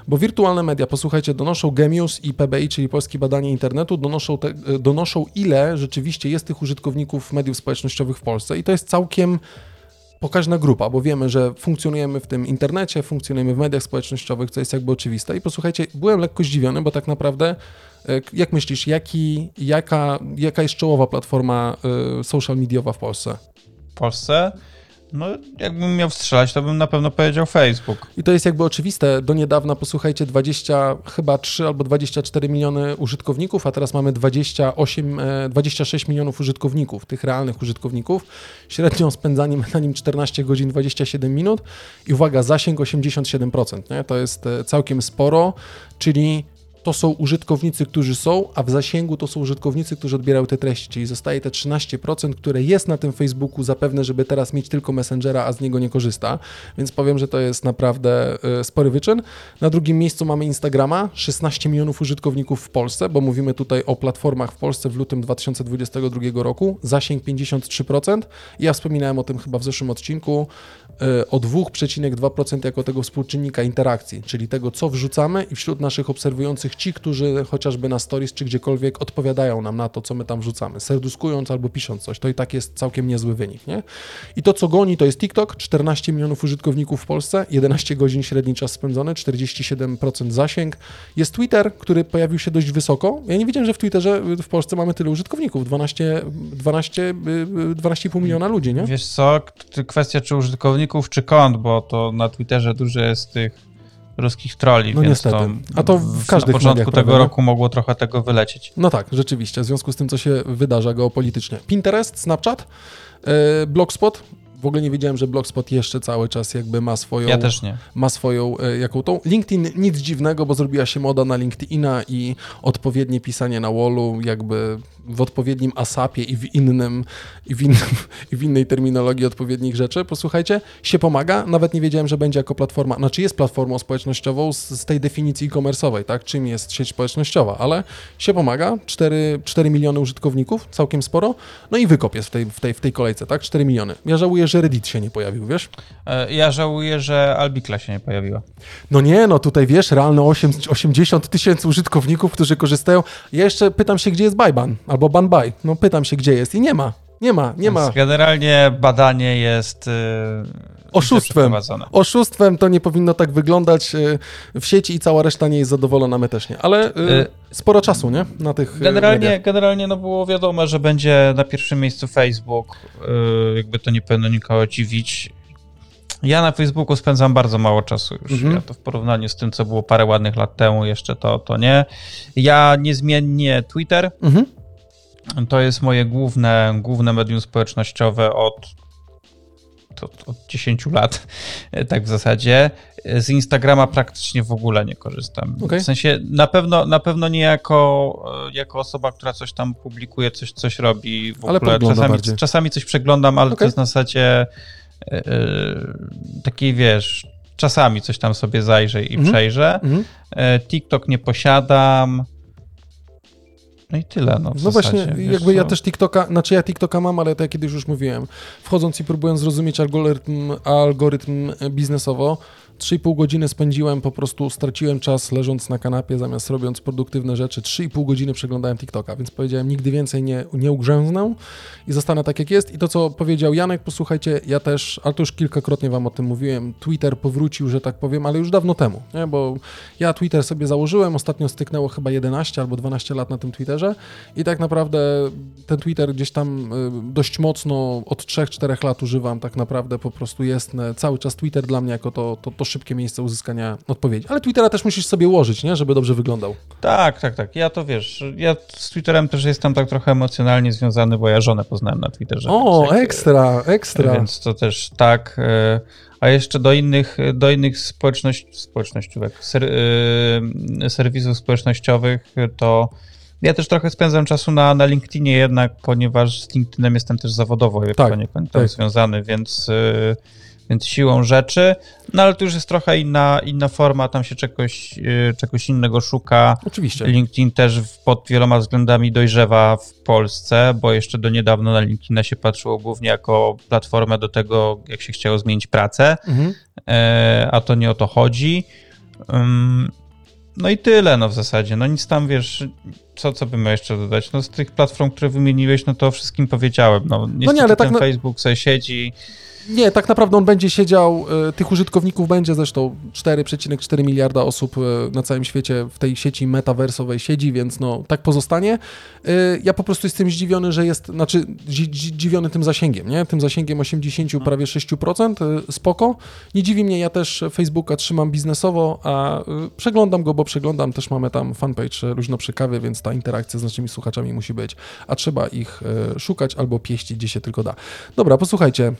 Speaker 1: bo wirtualne media, posłuchajcie, donoszą Gemius i PBI, czyli Polskie Badanie Internetu, donoszą, te, e, donoszą ile rzeczywiście jest tych użytkowników mediów społecznościowych w Polsce i to jest całkiem pokaźna grupa, bo wiemy, że funkcjonujemy w tym internecie, funkcjonujemy w mediach społecznościowych, co jest jakby oczywiste. I posłuchajcie, byłem lekko zdziwiony, bo tak naprawdę, e, jak myślisz, jaki, jaka, jaka jest czołowa platforma e, social mediowa w Polsce?
Speaker 3: W Polsce. No, jakbym miał strzelać, to bym na pewno powiedział Facebook.
Speaker 1: I to jest jakby oczywiste. Do niedawna, posłuchajcie, 20, chyba 3 albo 24 miliony użytkowników, a teraz mamy 28, e, 26 milionów użytkowników, tych realnych użytkowników. Średnią spędzaniem na nim 14 godzin 27 minut i uwaga, zasięg 87%. Nie? To jest e, całkiem sporo, czyli to są użytkownicy, którzy są, a w zasięgu to są użytkownicy, którzy odbierają te treści, czyli zostaje te 13%, które jest na tym Facebooku zapewne, żeby teraz mieć tylko Messengera, a z niego nie korzysta, więc powiem, że to jest naprawdę e, spory wyczyn. Na drugim miejscu mamy Instagrama, 16 milionów użytkowników w Polsce, bo mówimy tutaj o platformach w Polsce w lutym 2022 roku, zasięg 53%. Ja wspominałem o tym chyba w zeszłym odcinku, e, o 2,2% jako tego współczynnika interakcji, czyli tego, co wrzucamy i wśród naszych obserwujących najważniejszych ci, którzy chociażby na stories czy gdziekolwiek odpowiadają nam na to, co my tam wrzucamy, serduskując albo pisząc coś. To i tak jest całkiem niezły wynik, nie? I to, co goni, to jest TikTok, 14 milionów użytkowników w Polsce, 11 godzin średni czas spędzony, 47% zasięg. Jest Twitter, który pojawił się dość wysoko. Ja nie wiedziałem, że w Twitterze w Polsce mamy tyle użytkowników, 12, 12, 12,5 miliona ludzi, nie?
Speaker 3: Wiesz co, kwestia czy użytkowników, czy kont, bo to na Twitterze dużo jest tych ruskich troli,
Speaker 1: no
Speaker 3: więc
Speaker 1: niestety.
Speaker 3: to
Speaker 1: A to w każdych
Speaker 3: na początku tego roku mogło trochę tego wylecieć.
Speaker 1: No tak, rzeczywiście, w związku z tym, co się wydarza geopolitycznie. Pinterest, Snapchat, yy, Blogspot. W ogóle nie wiedziałem, że Blogspot jeszcze cały czas jakby ma swoją...
Speaker 3: Ja też nie.
Speaker 1: Ma swoją e, jaką tą. LinkedIn nic dziwnego, bo zrobiła się moda na LinkedIna i odpowiednie pisanie na wallu jakby w odpowiednim ASAPie i w innym, i w, innym, i w innej terminologii odpowiednich rzeczy. Posłuchajcie, się pomaga. Nawet nie wiedziałem, że będzie jako platforma, znaczy jest platformą społecznościową z, z tej definicji e-commerce'owej, tak? Czym jest sieć społecznościowa, ale się pomaga. 4, 4 miliony użytkowników, całkiem sporo. No i wykop jest w tej, w tej, w tej kolejce, tak? 4 miliony. Ja żałuję, że Reddit się nie pojawił, wiesz?
Speaker 3: E, Ja żałuję, że Albikla się nie pojawiła.
Speaker 1: No nie, no tutaj wiesz, realne 8, 80 tysięcy użytkowników, którzy korzystają. Ja jeszcze pytam się, gdzie jest Bajban albo Banbaj. No pytam się, gdzie jest i nie ma. Nie ma, nie ma.
Speaker 3: Więc generalnie badanie jest yy,
Speaker 1: Oszustwem. Oszustwem to nie powinno tak wyglądać y, w sieci i cała reszta nie jest zadowolona, my też nie. Ale y,
Speaker 3: Y,
Speaker 1: sporo czasu, nie? Na tych y,
Speaker 3: Generalnie,
Speaker 1: mediach.
Speaker 3: generalnie no było wiadomo, że będzie na pierwszym miejscu Facebook. Yy, jakby to nie powinno nikogo dziwić. Ja na Facebooku spędzam bardzo mało czasu już.
Speaker 1: Mhm.
Speaker 3: Ja to w porównaniu z tym, co było parę ładnych lat temu, jeszcze to, to nie. Ja niezmiennie Twitter.
Speaker 1: Mhm.
Speaker 3: To jest moje główne, główne medium społecznościowe od, od, od 10 lat, tak w zasadzie. Z Instagrama praktycznie w ogóle nie korzystam.
Speaker 1: Okej.
Speaker 3: W sensie na pewno, na pewno nie jako, jako osoba, która coś tam publikuje, coś, coś robi. W
Speaker 1: Ale
Speaker 3: ogóle czasami,
Speaker 1: bardziej.
Speaker 3: czasami coś przeglądam, ale to
Speaker 1: Okej.
Speaker 3: jest na zasadzie yy, takiej, wiesz, czasami coś tam sobie zajrzę i
Speaker 1: Mhm.
Speaker 3: przejrzę.
Speaker 1: Mhm.
Speaker 3: E, TikTok nie posiadam. No i tyle. No, w
Speaker 1: No właśnie, jakby ja
Speaker 3: co.
Speaker 1: też TikToka, znaczy ja TikToka mam, ale to ja kiedyś już mówiłem. Wchodząc i próbując zrozumieć algorytm, algorytm biznesowo, 3,5 godziny spędziłem, po prostu straciłem czas leżąc na kanapie, zamiast robiąc produktywne rzeczy. 3,5 godziny przeglądałem TikToka, więc powiedziałem, nigdy więcej nie, nie ugrzęznę i zostanę tak, jak jest. I to, co powiedział Janek, posłuchajcie, ja też, ale to już kilkakrotnie wam o tym mówiłem, Twitter powrócił, że tak powiem, ale już dawno temu, nie? bo ja Twitter sobie założyłem, ostatnio styknęło chyba 11 albo 12 lat na tym Twitterze i tak naprawdę ten Twitter gdzieś tam y, dość mocno od 3-4 lat używam, tak naprawdę po prostu jest e, cały czas Twitter dla mnie jako to, to, to szybkie miejsce uzyskania odpowiedzi. Ale Twittera też musisz sobie ułożyć, nie? żeby dobrze wyglądał.
Speaker 3: Tak, tak, tak. Ja to wiesz, ja z Twitterem też jestem tak trochę emocjonalnie związany, bo ja żonę poznałem na Twitterze.
Speaker 1: O,
Speaker 3: więc
Speaker 1: ekstra, ekstra.
Speaker 3: Więc to też tak. e, A jeszcze do innych, do innych społeczność, społecznościówek, ser, e, serwisów społecznościowych, to ja też trochę spędzam czasu na, na LinkedInie jednak, ponieważ z LinkedInem jestem też zawodowo
Speaker 1: Tak,
Speaker 3: poniekąd
Speaker 1: tak.
Speaker 3: związany, więc, e, więc siłą rzeczy. No ale to już jest trochę inna, inna forma, tam się czegoś, e, czegoś innego szuka.
Speaker 1: Oczywiście.
Speaker 3: LinkedIn też pod wieloma względami dojrzewa w Polsce, bo jeszcze do niedawna na LinkedIna się patrzyło głównie jako platformę do tego, jak się chciało zmienić pracę,
Speaker 1: Mhm.
Speaker 3: e, a to nie o to chodzi. No i tyle, no w zasadzie. No nic tam, wiesz, co, co bym miał jeszcze dodać? No z tych platform, które wymieniłeś, no to wszystkim powiedziałem. No, niestety
Speaker 1: ale tak
Speaker 3: ten
Speaker 1: na-
Speaker 3: Facebook sobie siedzi.
Speaker 1: Nie, tak naprawdę on będzie siedział, e, tych użytkowników będzie zresztą 4,4 miliarda osób e, na całym świecie w tej sieci metaversowej siedzi, więc no tak pozostanie. E, Ja po prostu jestem zdziwiony, że jest, znaczy dzi- dzi- zdziwiony tym zasięgiem, nie? Tym zasięgiem 80, prawie 6%, e, spoko. Nie dziwi mnie, ja też Facebooka trzymam biznesowo, a przeglądam go, bo przeglądam, też mamy tam fanpage Luźno przy kawie, więc ta interakcja z naszymi słuchaczami musi być, a trzeba ich szukać albo pieścić, gdzie się tylko da. Dobra, posłuchajcie.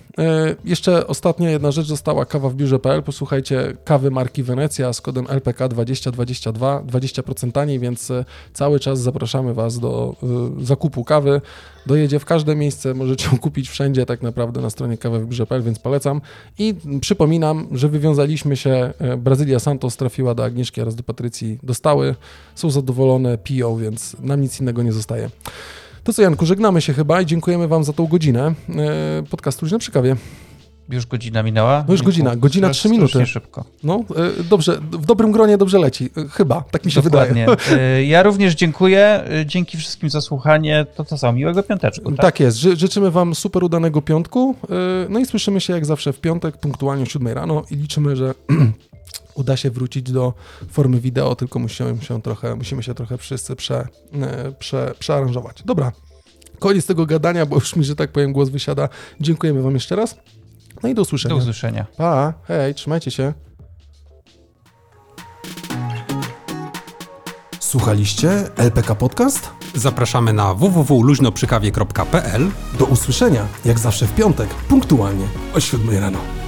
Speaker 1: Jeszcze ostatnia jedna rzecz została kawa w biurze.pl. Posłuchajcie kawy marki Wenecja z kodem LPK 2022, 20% taniej, więc e, cały czas zapraszamy Was do e, zakupu kawy. Dojedzie w każde miejsce, możecie ją kupić wszędzie tak naprawdę na stronie kawy w biurze.pl, więc polecam. I przypominam, że wywiązaliśmy się, e, Brazylia Santos trafiła do Agnieszki oraz do Patrycji, dostały, są zadowolone, piją, więc nam nic innego nie zostaje. To co, Janku, żegnamy się chyba i dziękujemy Wam za tą godzinę e, podcastu Luźno przy kawie.
Speaker 3: Już godzina minęła?
Speaker 1: No już godzina, godzina, trzy minuty.
Speaker 3: szybko.
Speaker 1: No, e, dobrze, w dobrym gronie dobrze leci. E, Chyba, tak mi się
Speaker 3: Dokładnie.
Speaker 1: wydaje.
Speaker 3: Ja również dziękuję. Dzięki wszystkim za słuchanie. To to samo. Miłego piąteczku. Tak?
Speaker 1: Tak jest. Ży życzymy Wam super udanego piątku. No i słyszymy się jak zawsze w piątek, punktualnie o 7 rano i liczymy, że uda się wrócić do formy wideo, tylko musimy się trochę, musimy się trochę wszyscy prze, e, prze, przearanżować. Dobra. Koniec tego gadania, bo już mi, że tak powiem, głos wysiada. Dziękujemy Wam jeszcze raz. No i do usłyszenia.
Speaker 3: Do usłyszenia.
Speaker 1: Pa, hej, trzymajcie się. Słuchaliście LPK Podcast?
Speaker 2: Zapraszamy na www.luźnoprzykawie.pl
Speaker 1: Do usłyszenia, jak zawsze w piątek, punktualnie o 7 rano.